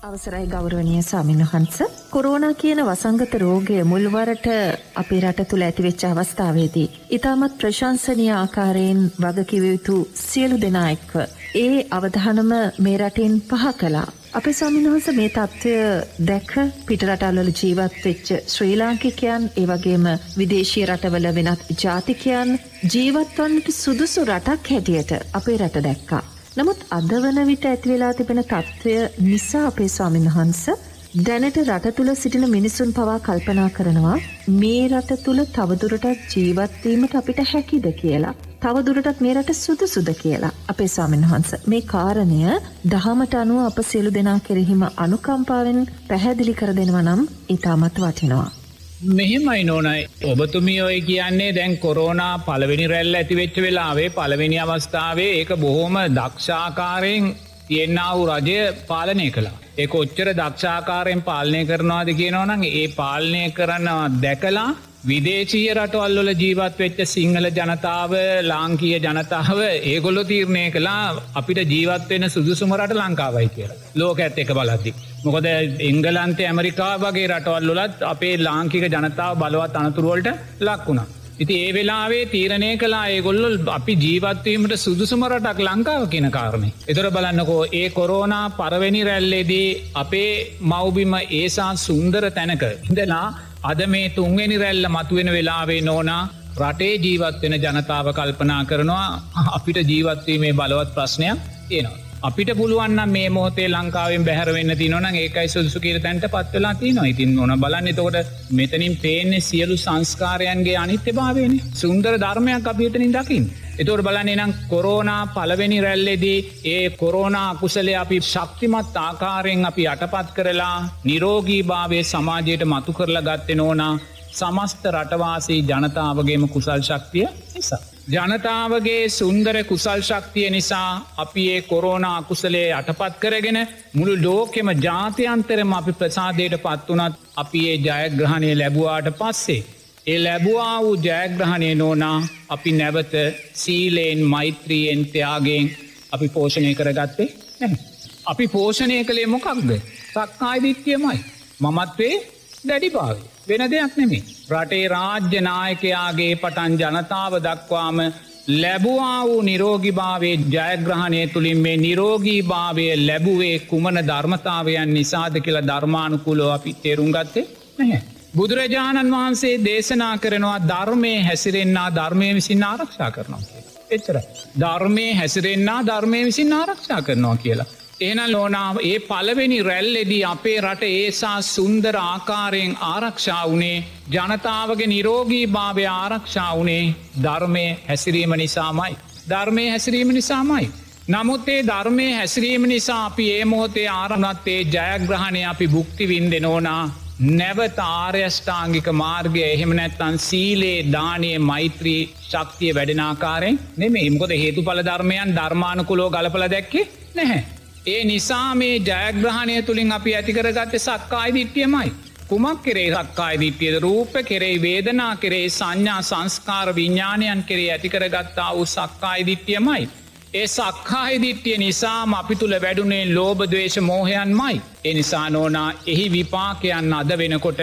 අවසරයි ගෞරවනය සාමීන් වහන්ස. කොරෝනා කියන වසංගත රෝගය මුල්වරට අපේ රට තුළ ඇතිවෙච්ච අවස්ථාවේදී. ඉතාමත් ප්‍රශංසනය ආකාරයෙන් වගකිවයුතු සියලු දෙනා එක්ව. ඒ අවධානම මේ රටින් පහ කලා. අපේ ස්වාමින්වහස මේ තත්ත්වය දැක පිටරටල්වල ජීවත් වෙච්ච ශ්‍රී ලාංකිකයන් ඒ වගේම විදේශීය රටවල වෙනත් ජාතිකයන් ජීවත්වන්නට සුදුසු රටක් හැටියට අපේ රට දැක්කා. නමුත් අද වන විට ඇතිවෙලා තිබෙන තත්ත්වය නිසා අපේ ස්වාමින් වහන්ස දැනට රට තුළ සිටින මිනිසුන් පවා කල්පනා කරනවා මේ රට තුළ තවදුරටත් ජීවත්වීමට අපිට හැකිද කියලා. තවදුරටත් මේ රට සුදුසුද කියලා අපේ ස්වාමීන් වහන්ස මේ කාරණය දහමට අනුව අප සියලු දෙනා කෙරෙහිම අනුකම්පාවෙන් පැහැදිලි කර දෙනවා නම් ඉතාමත් වටිනවා. මෙහෙමයි නෝනයි ඔබතුමිය ඔය කියන්නේ දැන් කොරෝනා පළවෙනි රැල්ල ඇතිවෙච්ච වෙලාවේ පළවෙනි අවස්ථාවේ ඒක බොහෝම දක්ෂාකාරයෙන් තියෙන්න්නා වූ රජය පාලනය කලා. ඒ ඔච්චර දක්ෂාකාරයෙන් පාලනය කරනවාද කියනවනන් ඒ පාලනය කරනවා දැකලා විදේශීය රටවල්වල ජීවත් වෙච්ච සිංහල ජනතාව ලාංකීය ජනතාව ඒගොල්ලො තීරණය කලා අපිට ජීවත්වෙන සුදුසුමරට ලංකාවයි කියලා ලෝක ඇත් එක බලද්දි. මොකද එංගලන්තේ ඇමරිකා වගේ රටවල්ලොලත් අපේ ලාංකික ජනතාව බලවත් අනතුරුවලට ලක්වුණා. ඉති ඒ වෙලාවේ තීරණය කලා ඒගොල්ලොල් අපි ජීවත්වීමට සුදුසුමරටක් ලංකාව කියන කාරණය. එතර බලන්නකෝ ඒ කොරෝනා පරවෙනි රැල්ලේදී අපේ මවබිම ඒසා සුන්දර තැනක ඉඳලා අද මේ තුන්වෙනි රැල්ල මතුවෙන වෙලාවේ නෝනා රටේ ජීවත්වෙන ජනතාව කල්පනා කරනවා අපිට ජීවත්වීමේ බලවත් ප්‍රශ්නයක් තියෙනවා. අපිට පුළුවන්න මේ මෝතේ ලංකාවෙන් බැහරවෙන්න තිනොන ඒකයි සුදුසු කියර තැන්ට පත්වෙලා තිනවා ඉතින් ඕන බලන්න තකොට මෙතනින් පේන්නේ සියලු සංස්කාරයන්ගේ අනිත්‍ය භාවයන සුන්දර ධර්මයක් අපිටනින් දකිින්. එතුවට බලන්නේ නම් කොරෝනා පලවෙනි රැල්ලෙදී ඒ කොරෝනා අකුසලේ අපි ශක්තිමත් ආකාරයෙන් අපි අටපත් කරලා නිරෝගී භාවය සමාජයට මතු කරලා ගත්තෙ නෝනා සමස්ත රටවාසී ජනතාවගේම කුසල් ශක්තිය නිසා. ජනතාවගේ සුන්දර කුසල් ශක්තිය නිසා අපි ඒ කොරෝනා අකුසලේ අටපත් කරගෙන මුළු ලෝකෙම ජාතියන්තරම අපි ප්‍රසාදයට පත් වනත් අපි ඒ ජයග්‍රහණය ලැබවාට පස්සේ. ඒ ලැබවා වූ ජයග්‍රහණය නෝනා අපි නැවත සීලයෙන් මෛත්‍රියෙන් ත්‍යයාගෙන් අපි පෝෂණය කරගත්තේ අපි පෝෂණය කළේ මොකක්ද? සක්කායිදිත්‍යයමයි මමත්වේ දැඩිපාවේ වෙන දෙයක් නෙමේ රටේ රාජ්‍යනායකයාගේ පටන් ජනතාව දක්වාම ලැබවා වූ නිරෝගිභාවේ ජයග්‍රහණය තුළින් මේ නිරෝගී භාවය ලැබුවේ කුමන ධර්මතාවයන් නිසාද කියලා ධර්මානුකුලෝ අපි තේරුම් ගත්තේ නැහැ. බුදුරජාණන් වහන්සේ දේශනා කරනවා ධර්මය හැසිරෙන්න්නා ධර්මය විසින් ආරක්ෂා කරනවා කියලා. එච්චර. ධර්මය හැසිරෙන්න්නා ධර්මය විසින් ආරක්ෂා කරනවා කියලා. එන ලෝනාව ඒ පළවෙනි රැල්ලෙදී අපේ රට ඒසා සුන්දර ආකාරයෙන් ආරක්ෂා වනේ ජනතාවගේ නිරෝගී භාවය ආරක්ෂා වනේ ධර්මය හැසිරීම නිසාමයි. ධර්මය හැසිරීම නිසාමයි. නමුත් ඒ ධර්මය හැසිරීම නිසා අපි ඒ මොහොතේ ආරණත්තේ ජයග්‍රහණය අපි බුක්ති වින්දෙනෝනා නැවත ආර්යෂ්ඨාංගික මාර්ගය එහෙම නැත්තන් සීලේ දානය මෛත්‍රී ශක්තිය වැඩෙනාකාරෙන් නෙම එමකොද හේතු පල ධර්මයන් ධර්මානකුලෝ ගලපල දැක්කේ නැහැ. ඒ නිසා මේ ජයග්‍රහණය තුළින් අපි ඇතිකරගත්ත සක්කායි දිට්ටියමයි. කුමක් කෙරේ සක්කායි දිට්ටියද රූප කෙරේ වේදනා කෙරේ සංඥා සංස්කාර විඤ්ඥාණයන් කෙරේ ඇතිකරගත්තා වූ සක්කායි දිට්ටියමයි. ඒ සක්කායි දිට්ටිය නිසාම අපි තුළ වැඩුණේ ලෝබදවේශ මෝහයන් මයි. එනිසා නෝනා එහි විපාකයන් අද වෙනකොට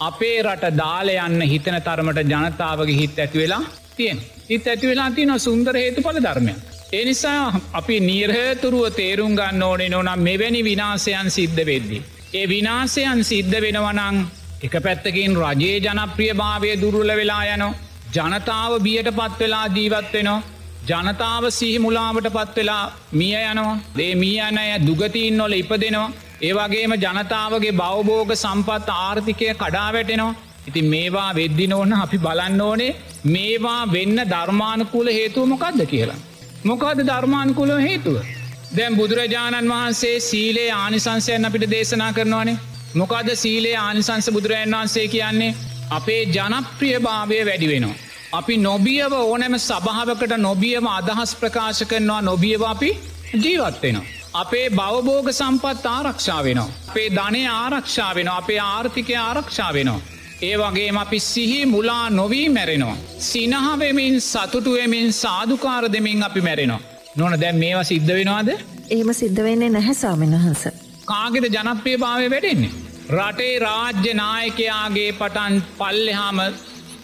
අපේ රට දාලයන්න හිතන තරමට ජනතාවගේ හිත් ඇතිවෙලා තියෙන්. හිත් ඇතිවෙලා තියන සුන්දර හේතු පල ධර්මය. එනිසා අපි නිර්හතුරුව තේරුම් ගන්න ඕනේ නොනම් මෙවැනි විනාසයන් සිද්ධ වෙද්දි. ඒ විනාසයන් සිද්ධ වෙනවනං එක පැත්තකින් රජයේ ජනප්‍රිය භාවය දුරුල වෙලා යනො ජනතාව බියට පත් වෙලා ජීවත් වෙනවා. ජනතාව සිහි මුලාවට පත් වෙලා මිය යනවා. දේ මිය අනය දුගතින් නොල ඉපදෙනවා. ඒවගේම ජනතාවගේ බවබෝග සම්පත් ආර්ථිකය කඩා වැටෙනවා. ඉති මේවා වෙද්දි නොවන අපි බලන්න ඕනේ මේවා වෙන්න ධර්මානකූල හේතුව මොකක්ද කියලා. මොකද ධර්මානකුල හේතුව. දැම් බුදුරජාණන් වහන්සේ සීලේ ආනිසංසයන් අපිට දේශනා කරනවානේ මොකද සීලේ ආනිසංස බුදුරජන් වහන්සේ කියන්නේ අපේ ජනප්‍රිය භාවය වැඩි වෙනවා. අපි නොබියව ඕනෑම සභාවකට නොබියම අදහස් ප්‍රකාශ කරනවා නොබියව අපි ජීවත්වෙනවා. අපේ බවබෝග සම්පත් ආරක්ෂා වෙනවා. අපේ ධනය ආරක්ෂා වෙන අපේ ආර්ථිකය ආරක්ෂා වෙනවා. ඒ වගේ අපි සිහි මුලා නොවී මැරෙනවා. සිනහවෙමින් සතුටුවමින් සාධකාර දෙමින් අපි මැරෙනවා. නොන දැම් මේවා සිද්ධ වෙනවාද? එහෙම සිද්ධ වෙන්නේ නැහැ සාමෙන් වහන්ස. කාගෙද ජනප්‍රිය භාවය වැඩෙන්නේ. රටේ රාජ්‍ය නායකයාගේ පටන් පල්ලෙහාම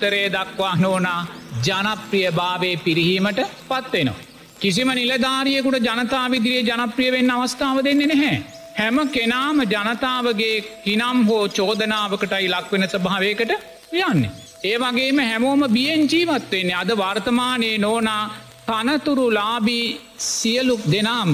තරේ දක්වා නෝනා ජනප්‍රිය භාවය පිරිහීමට පත්වෙනවා. කිසිම නිලධාරියකුට ජනතා විදිරේ ජනප්‍රිය වෙන්න අවස්ථාව දෙන්නේ නැහැ. හැම කෙනාම ජනතාවගේ කිනම් හෝ චෝදනාවකටයි ලක්වෙන ස්භාවයකට යන්නේ. ඒ වගේම හැමෝම බියෙන් ජීවත්වවෙන්නේ අද වර්තමානයේ නෝනා තනතුරු ලාබී සියලු දෙනාම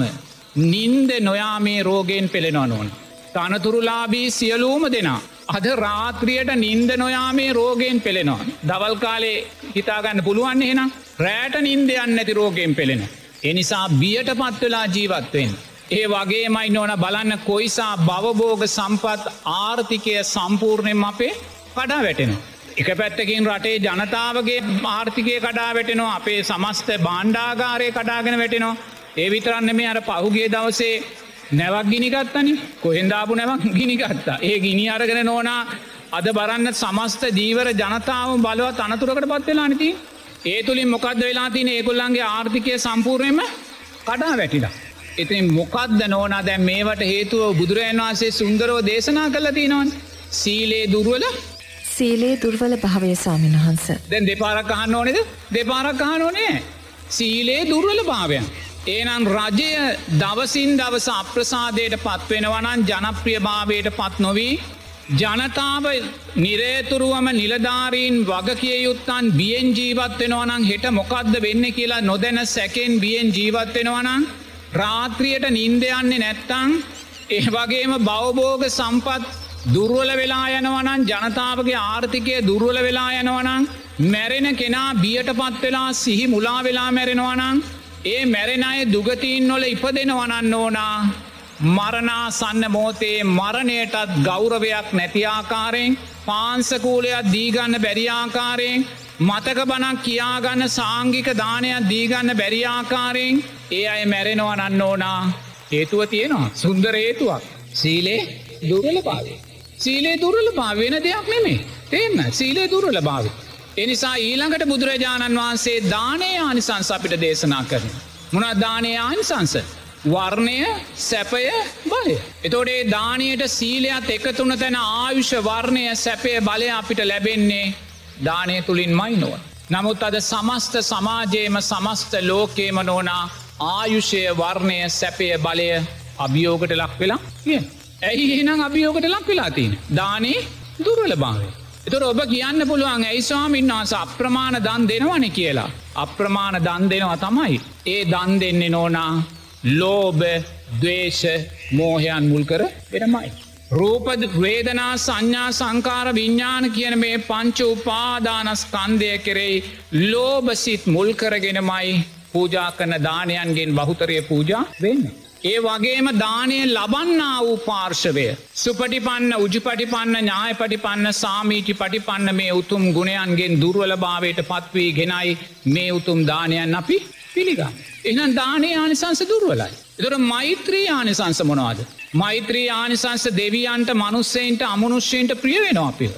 නින්ද නොයාමේ රෝගයෙන් පෙළෙනවා නොන. තනතුරුලාබී සියලූම දෙනා. අද රාත්‍රියයට නින්ද නොයාමේ රෝගයෙන් පෙළෙනවා. දවල් කාලේ හිතාගන්න පුළුවන් එහෙනම් රෑට නින්දයන්න ඇති රෝගයෙන් පෙළෙන. එනිසා බියට පත්වෙලා ජීවත්වෙන්. ඒ වගේ මයි ඕන බලන්න කොයිසා බවබෝග සම්පත් ආර්ථිකය සම්පූර්ණයෙන් අපේ කඩා වැටෙන. එක පැත්තකින් රටේ ජනතාවගේ ආර්ථිකය කඩා වැටෙනවා අපේ සමස්ත බාණ්ඩාගාරය කඩාගෙන වැටෙනවා. ඒ විතරන්න මේ අර පහුගේ දවසේ නැවක් ගිනිගත්තනි කොහෙන්දාපු නැවක් ගිනිගත්තා. ඒ ගිනි අරගෙන නෝනා අද බරන්න සමස්ත දීවර ජනතාව බලවත් අනතුරකට පත්වෙලා නති. ඒ තුළින් මොකක්ද වෙලා තින ඒකුල්ලන්ගේ ආර්ථිකය සම්පූර්ණයම කඩා වැටිලා. ඉතින් මොකක්ද නෝනා දැන් මේවට හේතුව බුදුරජන් වහන්සේ සුන්දරෝ දේශනා කළ තිනවන්. සීලේ දුර්වල සීලේ දුර්වල භාවය සාමීන් වහන්ස. දැන් දෙපාරක් අහන්න ඕනෙද දෙපාරක් අහන ඕනේ. සීලේ දුර්වල භාවයන්. ඒනම් රජය දවසින් දවස අප්‍රසාදයට පත්වෙනවනන් ජනප්‍රිය භාවයට පත් නොවී ජනතාව නිරේතුරුවම නිලධාරීන් වගකිය යුත්තන් බියෙන් ජීවත්වෙනවනං හෙට මොකක්ද වෙන්න කියලා නොදැන සැකෙන් බියෙන් ජීවත්වෙනවනං රාත්‍රියයට නින්දයන්නේ නැත්තං? ඒ වගේම බවබෝග සම්පත් දුර්වල වෙලා යනවනන් ජනතාවගේ ආර්ථිකය දුර්වල වෙලා යනවනං මැරෙන කෙනා බියට පත් වෙලා සිහි මුලා වෙලා මැරෙනවනං ඒ මැරෙන අය දුගතින් නොල ඉපදෙනවනන්න ඕනා. මරණා සන්න මෝතේ මරණයටත් ගෞරවයක් නැතිආකාරයෙන් පාන්සකූලයක් දීගන්න බැරිආකාරයෙන් මතක බනක් කියාගන්න සාංගික දානයක් දීගන්න බැරිආකාරයෙන් ඒ අය මැරෙනවනන්න ඕනා හේතුව තියෙනවා සුන්දර හේතුවක් සීලේ දුරල පාවේ. සීලේ දුරල පාවෙන දෙයක් නෙමේ තේන්න සීලේ දුරල භාව. එනිසා ඊළඟට බුදුරජාණන් වහන්සේ දානය ආනිසංස අපිට දේශනා කරන. මොනත් දානය ආනිසංස. වර්ණය සැපය බලය. එතොඩේ දානයට සීලයක් එකතුන තැන ආයුෂ වර්ණය සැපය බලය අපිට ලැබෙන්නේ දානය තුළින් මයි නොව. නමුත් අද සමස්ත සමාජයේම සමස්ත ලෝකේම නෝනා ආයුෂය වර්ණය සැපය බලය අභියෝගට ලක් වෙලා කිය. ඇයි එනම් අභියෝගට ලක් වෙලාතින්. දානේ දුරල භාවය. එතුර ඔබ කියන්න පුළුවන් ඇයිස්වාමින් වහස අප්‍රමාණ දන් දෙනවන කියලා. අප්‍රමාණ දන් දෙනවා තමයි. ඒ දන් දෙන්නේ නෝනා ලෝබ දවේශ මෝහයන් මුල් කර වෙනමයි. රූපද වේදනා සංඥා සංකාර විඤ්ඥාන කියන මේ පංච උපාදානස් කන්දය කෙරෙයි ලෝබසිත් මුල් කරගෙනමයි පූජා කන දානයන්ගෙන් බහුතරය පූජා වෙන්න. ඒ වගේම දානය ලබන්න වූ පාර්ශවය. සුපටිපන්න උජිපටිපන්න ඥාය පටිපන්න සාමීටි පටිපන්න මේ උතුම් ගුණයන්ගෙන් දුර්වල භාවයට පත්වී ගෙනයි මේ උතුම් දානයන් අපි පිළිගන්න. එහන් දානය ආනිසංස දුර්වලයි. එතුර මෛත්‍රී ආනිසංස මොනවාද. මෛත්‍රී ආනිසංස දෙවියන්ට මනුස්සයින්ට අමනුෂ්‍යයට ප්‍රිය වෙනවා අපිව.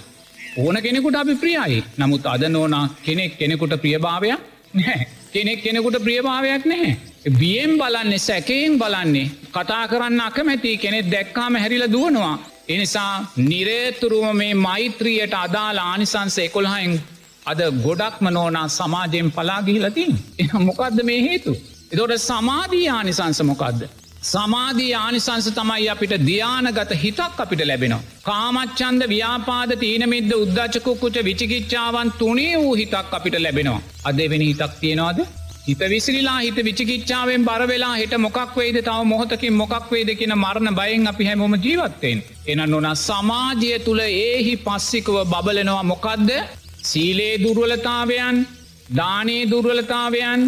ඕන කෙනෙකුට අපි ප්‍රියයි නමුත් අද නෝනා කෙනෙක් කෙනෙකුට ප්‍රියභාවයක් නැහැ. කෙනෙක් කෙනෙකුට ප්‍රියභාවයක් නැහැ. බියෙන් බලන්නේ සැකයෙන් බලන්නේ කතා කරන්න අකමැති කෙනෙක් දැක්කාම හැරිල දුවනවා. එනිසා නිරේතුරුව මේ මෛත්‍රියයට අදාළ ආනිසංස එකොල්හයින් අද ගොඩක්ම නෝනා සමාජයෙන් පලාගිහිලතින් එ මොකක්ද මේ හේතු. එතොට සමාධී ආනිසංස මොකක්ද. සමාධී ආනිසංස තමයි අපිට ධ්‍යානගත හිතක් අපිට ලැබෙනවා. කාමච්චන්ද ව්‍යාපාද තීනමිද්ද උද්දච්චකුකුච විචිකිච්චාවන් තුනේ වූ හිතක් අපිට ලැබෙනවා. අදෙවෙනි හිතක් තියෙනවාද හිත විසිරිලා හිත විචිකිච්චාවෙන් බරවෙලා හිට මොකක් වේද තව මොහොතකින් මොකක් වේද කියෙන මරණ බයෙන් අපි හැමෝම ජීවත්තයෙන්. එන නොන සමාජය තුළ ඒහි පස්සිකව බබලනවා මොකක්ද සීලේ දුර්වලතාවයන් දානේ දුර්වලතාවයන්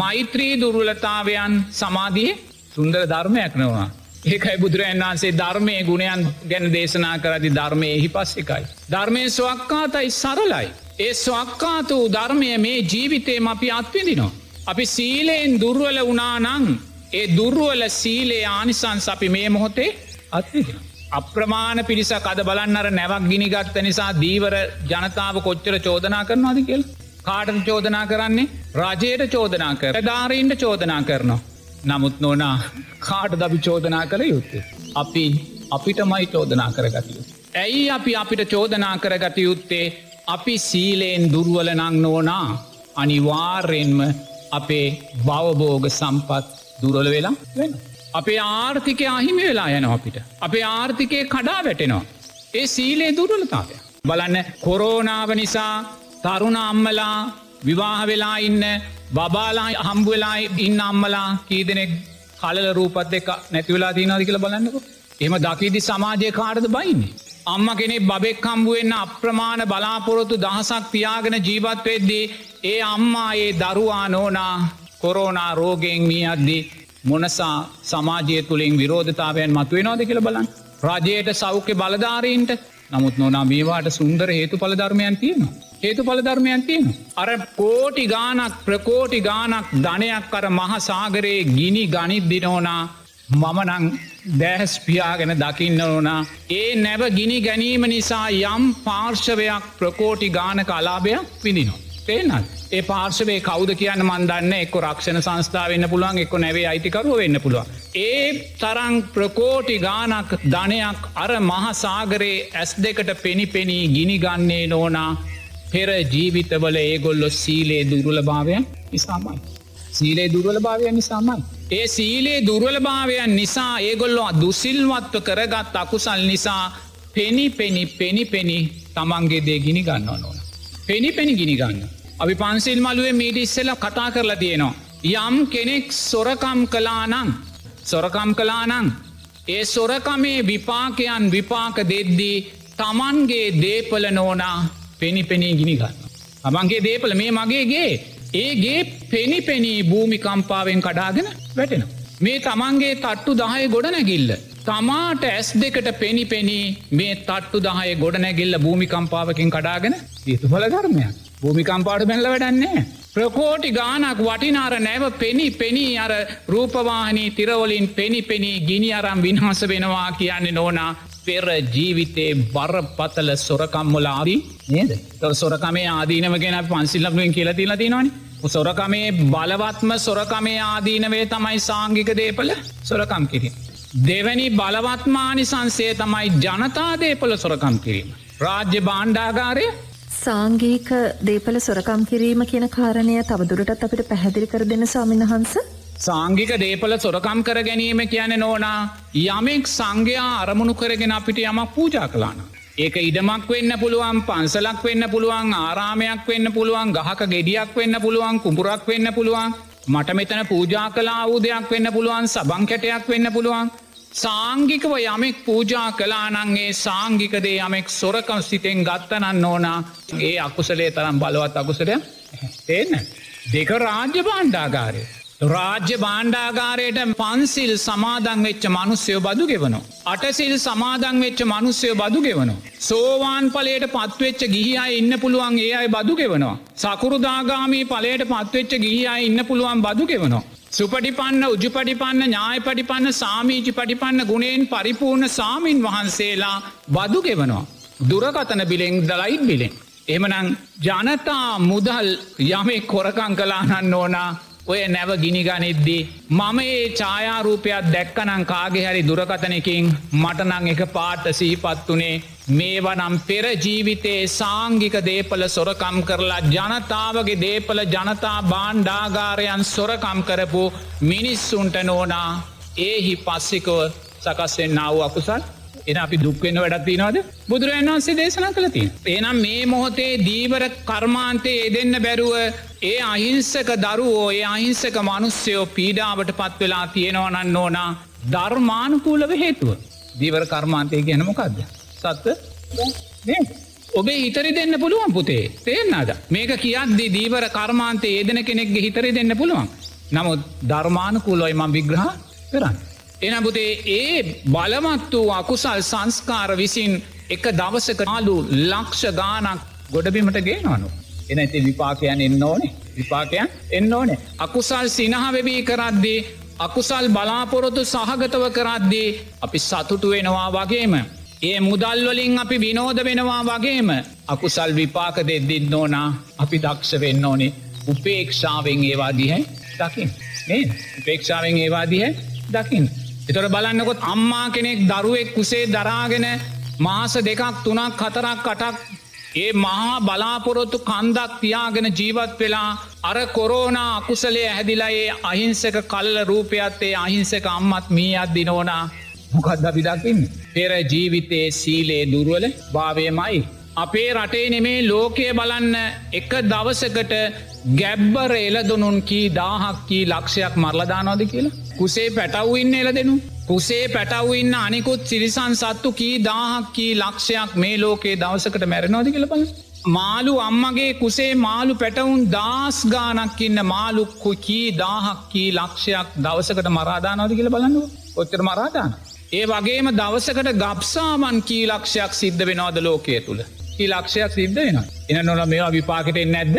මෛත්‍රී දුර්වලතාවයන් සමාධිය සුන්දර ධර්මයක් නවා. ඒකයි බුදුරන් වන්සේ ධර්මය ගුණයන් ගැන දේශනා කරදි ධර්මය එහි පස්සෙකයි. ධර්මය ස්වක්කාතයි සරලයි. ඒ ස්වක්කාත වූ ධර්මය මේ ජීවිතේම අපි අත්විදිනවා. අපි සීලයෙන් දුර්වල වනානං ඒ දුර්ුවල සීලේ ආනිසන්ස් අපි මේ මොහොතේ අත්විදින. අප්‍රමාණ පිරිසක් අද බලන්නර නැවක් ගිනිගත්ත නිසා දීවර ජනතාව කොච්චර චෝදනා කරනවාද කියල්. කාටට චෝදනා කරන්නේ රජයට චෝදනා කර ධාරීන්ට චෝදනා කරනවා. නමුත් නොනා කාට දබි චෝදනා කළ යුත්තේ. අපි අපිටමයි චෝදනා කරගතිය. ඇයි අපි අපිට චෝදනා කරගත යුත්තේ අපි සීලයෙන් දුර්වල නං නෝනා අනිවාර්යෙන්ම අපේ බවබෝග සම්පත් දුරල වෙලා වෙන. අපේ ආර්ථිකය අහිමි වෙලා යන අපිට. අපේ ආර්ථිකය කඩා වැටෙනවා. ඒ සීලේ දුරලතාවය. බලන්න කොරෝනාව නිසා තරුණ අම්මලා විවාහ වෙලා ඉන්න බබාලා හම්බවෙලා ඉන්න අම්මලා කීදනෙක් කලල රූපත් එක නැතිවෙලා තියනවාදි කියල බලන්නක එම දකිදි සමාජය කාරද බයින්නේ. අම්ම කෙනෙ බෙක් කම්බුවෙන්න්න අප්‍රමාණ බලාපොරොත්තු දහසක් තියාගෙන ජීවත් වෙද්දී ඒ අම්මා ඒ දරුවා නෝනා කොරෝනා රෝගෙන් මී අද්දී මොනසා සමාජය තුළින් විරෝධතාවයන් මතුවෙනවාද කියල බලන්. රජයට සෞඛ්‍ය බලධාරීන්ට නමුත් නොනා මේවාට සුන්දර හේතු පලධර්මයන් තියෙනවා. හේතු පලධර්මයන් තියෙන. අර කෝටි ගානක් ප්‍රකෝටි ගානක් ධනයක් කර මහසාගරයේ ගිනි ගනිත් දිනෝනා මමනං දැහැස් පියාගෙන දකින්න ඕනා ඒ නැව ගිනි ගැනීම නිසා යම් පාර්ශවයක් ප්‍රකෝටි ගානක අලාභයක් විදිනවා. තේනත් ඒ පාර්ශවේ කෞද කියන්න මන්දන්න එක්ක රක්ෂණ සංස්ථාව වෙන්න පුළුවන් එක්ක නැවේ අයිතිකරුව වෙන්න පුළුවන්. ඒ තරං ප්‍රකෝටි ගානක් ධනයක් අර මහසාගරයේ ඇස් දෙකට පෙනි පෙනී ගිනිගන්නේ නෝනා පෙර ජීවිතවල ඒගොල්ලො සීලේ දුරුල භාවයන් නිසාමයි. සීලේ දුරුවල භාවයන් නිසාමයි. ඒ සීලේ දුර්වලභාවයන් නිසා ඒගොල්ලො දුසිල්වත්ව කරගත් අකුසල් නිසා පෙනි පෙනි පෙනි පෙනි තමන්ගේ දේ ගිනි ගන්න ඕන. පෙනි පෙනි ගිනි ගන්න. අපි පන්සිල් මළුවේ මීට ඉස්සෙල කතා කරලා තියෙනවා. යම් කෙනෙක් සොරකම් කලානං සොරකම් කලානං ඒ සොරකමේ විපාකයන් විපාක දෙද්දී තමන්ගේ දේපල නෝනා පෙනි පෙනී ගිනි ගන්න. තමන්ගේ දේපල මේ මගේගේ ඒගේ පෙනි පෙනී භූමිකම්පාවෙන් කඩාගෙන වැටෙන. මේ තමන්ගේ තට්ටු දහය ගොඩනැගිල්ල. තමාට ඇස් දෙකට පෙනි පෙනී මේ තට්ටු දහය ගොඩනැගිල්ල භූමිකම්පාවකින් කඩාගෙන ඒතු පල ධර්මයක්. භූමිකම්පාට බැල්ල වැඩන්නේ. ප්‍රකෝටි ගානක් වටිනාර නැව පෙනි පෙනී අර රූපවාහනී තිරවලින් පෙනි පෙනී ගිනි අරම් වින්හස වෙනවා කියන්නේ නෝනා පෙර ජීවිතේ බර පතල සොරකම්මොල ආදී නේද සොරකමේ ආදීනව ගෙන පන්සිල්ලක්ෙන් කියලා තිලා තිනවන සොරකමේ බලවත්ම සොරකමේ ආදීනවේ තමයි සාංගික දේපල සොරකම් කිරීම. දෙවැනි බලවත්මානි සංසේ තමයි ජනතාදේපල සොරකම් කිරීම. රාජ්‍ය බාණ්ඩාගාරය සාංගීක දේපල සොරකම් කිරීම කියන කාරණය තවදුරටත් අපිට පැහැදිලි කර දෙන්න සාමිනහන්ස සාංගික දේපල සොරකම් කර ගැනීම කියන නෝනා. යමෙක් සංඝයා අරමුණු කරගෙන අපිට යමක් පූජා කලාන. ඒක ඉඩමක් වෙන්න පුළුවන් පන්සලක් වෙන්න පුළුවන් ආරාමයක් වෙන්න පුළුවන් ගහක ගෙඩියක් වෙන්න පුළුවන් කුඹුරක් වෙන්න පුළුවන්. මට මෙතන පූජා කලා වූ දෙයක් වෙන්න පුළුවන් සබංකැටයක් වෙන්න පුළුවන්. සාංගිකව යමෙක් පූජා කලානන්ගේ සාංගිකදේ යමෙක් සොරකම් සිතෙන් ගත්තනන්න ඕනා ඒ අකුසලේ තරම් බලවත් අකුසරය එන්න දෙක රාජ්‍ය බාණ්ඩාගාරය රාජ්‍ය බාණ්ඩාගාරයට පන්සිල් සමාදං වෙච්ච මනුස්්‍යයෝ බදු ගෙවනවා. අටසිල් සමාදං වෙච්ච මනුස්්‍යයෝ බදු ගෙවනවා. සෝවාන් පලට පත්වෙච්ච ගිහිය ඉන්න පුළුවන් ඒ අයි බදු ගෙවනවා. සකුරුදාගාමී පලට පත්වෙච්ච ගිහිය ඉන්න පුළුවන් බදු ගෙවනවා. සුපටිපන්න උජුපටිපන්න ඥාය පටිපන්න සාමීජි පටිපන්න ගුණෙන් පරිපූර්ණ සාමීන් වහන්සේලා බදු ගෙවනවා. දුරකතන බිලෙෙන් දලයිත් බිලෙන්. එමනං ජනතා මුදල් යමෙ කොරකං කලානන්න ඕනා ඔය නැව ගිනිගනිද්දී. මම ඒ ඡායාරූපයක් දැක්කනං කාගේ හරි දුරකතනකින් මටනං එක පාට සීපත් වනේ මේවනම් පෙර ජීවිතයේ සාංගික දේපල සොරකම් කරලා ජනතාවගේ දේපල ජනතා බාණ්ඩාගාරයන් සොරකම් කරපු මිනිස්සුන්ට නෝනා ඒහි පස්සිකව සකස්වෙන් නාව අකුසල් එන අපි දුක්වෙන්න වැඩත්ති නවද බුදුරජන් වන්සේ දේශනා කළති. එනම් මේ මොහොතේ දීවර කර්මාන්තයේ එදෙන්න බැරුව ඒ අහිංසක දරුවෝ ඒ අහිංසක මනුස්්‍යයෝ පීඩාවට පත් වෙලා තියෙනවනන්න ඕනා ධර්මානුකූලව හේතුව. දීවර කර්මාන්තය ගැනමකක්ද. සත්ත ඔබේ හිතරි දෙන්න පුළුවන් පුතේ තේෙන්න්නද මේක කියද්දි දීවර කර්මාන්තය ඒදන කෙනෙක්ගේ හිතරි දෙන්න පුළුවන්. නමුත් ධර්මානුකූලොයි මං විග්‍රහ කරන්න. එනබුතේ ඒ බලමත් වූ අකුසල් සංස්කාර විසින් එක දවසක මාලු ලක්ෂ ගානක් ගොඩබිමට ගේනවනු. එන ඇති විපාකයන් එන්න ඕනේ විපාකයන් එන්න ඕනේ. අකුසල් සිනහවෙවී කරද්දී අකුසල් බලාපොරොතු සහගතව කරද්දී අපි සතුටු වෙනවා වගේම. ඒ මුදල්වලින් අපි විනෝද වෙනවා වගේම අකුසල් විපාක දෙද්දින්න ඕනා අපි දක්ෂ වෙන්න ඕනේ උපේක්ෂාවෙන් ඒවාදිහැ දකිින් ඒ උපේක්ෂාවෙන් ඒවාදිහැ දකිින්. එතොට බලන්නකොත් අම්මා කෙනෙක් දරුවෙක් කුසේ දරාගෙන මාස දෙකක් තුනක් හතරක් කටක් ඒ මහා බලාපොරොත්තු කන්දක් තියාගෙන ජීවත් වෙලා අර කොරෝන අකුසලේ හැදිලා ඒ අහිංසක කල්ල රූපයත්තේ අහිංසක අම්මත් මී අද්දිනෝනා මොකක්ද අපිදකින්න. පෙර ජීවිතයේ සීලේ දුරුවල භාවයමයි. අපේ රටේ නෙමේ ලෝකය බලන්න එක දවසකට ගැබ්බර එලදුනුන් කී දාහක් කී ලක්ෂයක් මරලදානොද කියලා. කුසේ පැටව්ඉන්න එල දෙනු. කුසේ පැටව්ඉන්න අනිකුත් සිරිසන් සත්තු කී දාහක් කී ලක්ෂයක් මේ ලෝකේ දවසකට මැරනෝද කියලබල. මාලු අම්මගේ කුසේ මාලු පැටවුන් දස් ගානක් ඉන්න මාලුක්කු කී දාහක් කී ලක්ෂයක් දවසකට මරාදානෝද කියල බලන්නු ඔච්චර මරාදාන. ඒ වගේම දවසකට ගබ්සාමන් කී ලක්ෂයක් සිද්ධ වෙනවාද ලෝකය තුළ. කී ලක්ෂයක් සිද්ධ වෙන. එන නොල මේවා විපාකටෙන් නැද්ද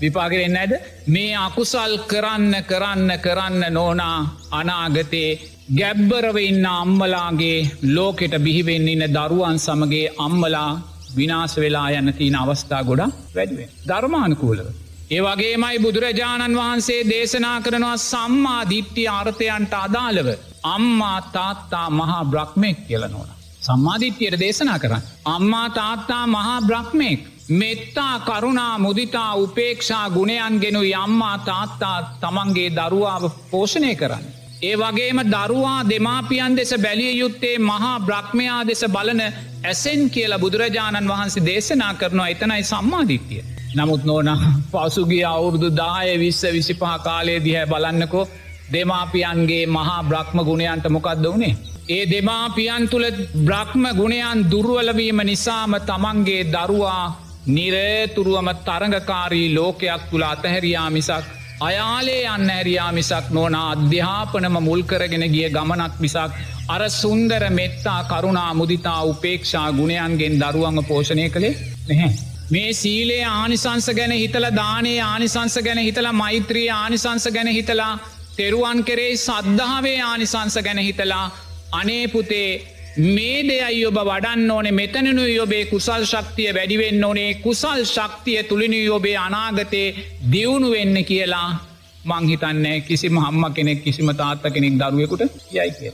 විපාකරෙන් නැද මේ අකුසල් කරන්න කරන්න කරන්න නෝනා අනාගතයේ ගැබ්බරව ඉන්න අම්මලාගේ ලෝකෙට බිහිවෙන්න ඉන්න දරුවන් සමගේ අම්මලා විනාස වෙලා යන්න තිීන අවස්ථා ගොඩා වැඩුවෙන්. ධර්මානකූලව. ඒ වගේමයි බුදුරජාණන් වහන්සේ දේශනා කරනවා සම්මා දිට්ටි අර්ථයන්ට අදාළව. අම්මා තාත්තා මහා බ්‍රහ්මෙක් කියලනෝන. සම්මාධිත්‍යයට දේශනා කරන්න. අම්මා තාත්තා මහා බ්‍රහ්මෙක්. මෙත්තා කරුණා මුදිතා උපේක්ෂා ගුණයන්ගෙනු යම්මා තාත්තා තමන්ගේ දරුවාව පෝෂණය කරන්න. ඒ වගේම දරුවා දෙමාපියන් දෙස බැලිය යුත්තේ මහා බ්‍රහ්මයා දෙස බලන ඇසෙන් කියලා බුදුරජාණන් වහන්සේ දේශනා කරනවා එතනයි සම්මාධිත්‍යය. නමුත් නෝන පසුගේ අවුරුදු දාය විශ්ස විසිපහ කාලේ දිහැ බලන්නකෝ දෙමාපියන්ගේ මහා බ්‍රහ්ම ගුණයන්ට මොකක්ද වනේ. ඒ දෙමාපියන් තුළ බ්‍රහ්ම ගුණයන් දුර්වලවීම නිසාම තමන්ගේ දරුවා නිරේතුරුවම තරඟකාරී ලෝකයක් තුළ අතහැරයා මිසක් අයාලේ අන්න ඇරයා මිසක් නොන අධ්‍යාපනම මුල්කරගෙන ගිය ගමනක් මිසක් අර සුන්දර මෙත්තා කරුණා මුදිතා උපේක්ෂා ගුණයන්ගෙන් දරුවන්ව පෝෂණය කළේ නැහැ. මේ සීලේ ආනිසංස ගැන හිතල දානේ ආනිසංස ගැන හිතලා මෛත්‍රී ආනිසංස ගැන හිතලා තෙරුවන් කෙරේ සද්ධාවේ ආනිසංස ගැන හිතලා අනේපුතේ මේ දෙයයි ඔබ වඩන්න ඕනේ මෙතනනු යොබේ කුසල් ශක්තිය වැඩිවෙන්න ඕනේ කුසල් ශක්තිය තුළිනි ඔබේ අනාගතයේ දියුණු වෙන්න කියලා මංහිතන්නේ කිසිම හම්ම කෙනෙක් කිසිම තාත්ත කෙනෙක් දරුවෙකුට යයි කිය.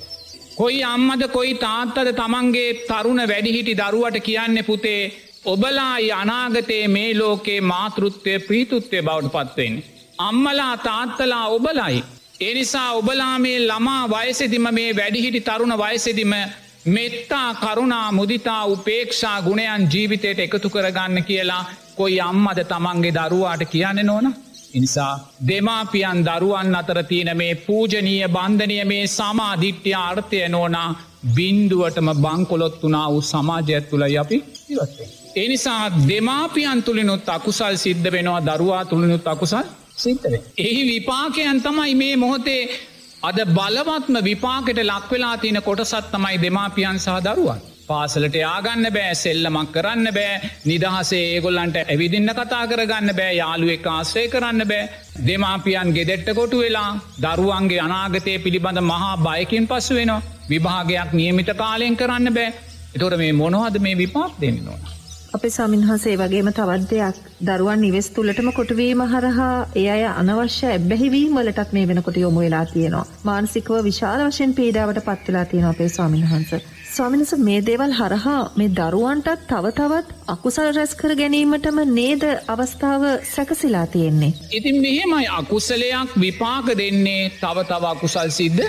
කොයි අම්මද කොයි තාත්තද තමන්ගේ තරුණ වැඩිහිටි දරුවට කියන්න පුතේ ඔබලා අනාගතයේ මේ ලෝකේ මාතෘත්වය ප්‍රීතුත්වය බවට පත්වෙන්. අම්මලා තාත්තලා ඔබලයි. එනිසා ඔබලා මේ ළමා වයසෙදිම මේ වැඩිහිටි තරුණ වයසෙදිම මෙත්තා කරුණා මුදිතා උපේක්ෂා ගුණයන් ජීවිතයට එකතු කරගන්න කියලා කොයි අම්මද තමන්ගේ දරුවාට කියන්න නොන. ඉනිසා දෙමාපියන් දරුවන් අතර තියෙන මේ පූජනීය බන්ධනය මේ සමාධිට්්‍ය ආර්ථය නෝනා බින්දුවටම බංකොලොත් වනා වූ සමාජයක් තුළ අපි ඉවත්තේ. එනිසා දෙමාපියන් තුළිනුත් අකුසල් සිද්ධ වෙනවා දරුවා තුළිනුත් අකුසල් සිතර. එහි විපාකයන් තමයි මේ මොහොතේ අද බලවත්ම විපාකට ලක්වෙලා තියෙන කොටසත් තමයි දෙමාපියන් සහ දරුවන්. පාසලට යාගන්න බෑ සෙල්ලමක් කරන්න බෑ නිදහසේ ඒගොල්ලන්ට ඇවිදින්න කතා කරගන්න බෑ යාළුවෙක් ආශ්‍රය කරන්න බෑ දෙමාපියන් ගෙදෙට්ට කොටු වෙලා දරුවන්ගේ අනාගතය පිළිබඳ මහා බයකින් පස්සු වෙනවා විභාගයක් නියමිත කාලයෙන් කරන්න බෑ එතොට මේ මොනවද මේ විපාක් දෙන්න ඕන. අපේ සමින්හන්සේ වගේම තවත් දෙයක් දරුවන් නිවෙස් තුළටම කොටවීම හරහා ඒ අය අනවශ්‍ය ඇබ්බැහිවීම වලටත් මේ වෙනකොට යොමු වෙලා තියෙනවා. මානසිකව විශාල වශයෙන් පීඩාවට පත් වෙලා තියෙනවා අපේ ස්වාමින්වහන්ස. ස්වාමිනස මේ දේවල් හරහා මේ දරුවන්ටත් තව තවත් අකුසල් රැස් කර ගැනීමටම නේද අවස්ථාව සැකසිලා තියෙන්නේ. ඉතින් මෙහෙමයි අකුසලයක් විපාක දෙන්නේ තව තව අකුසල් සිද්ධ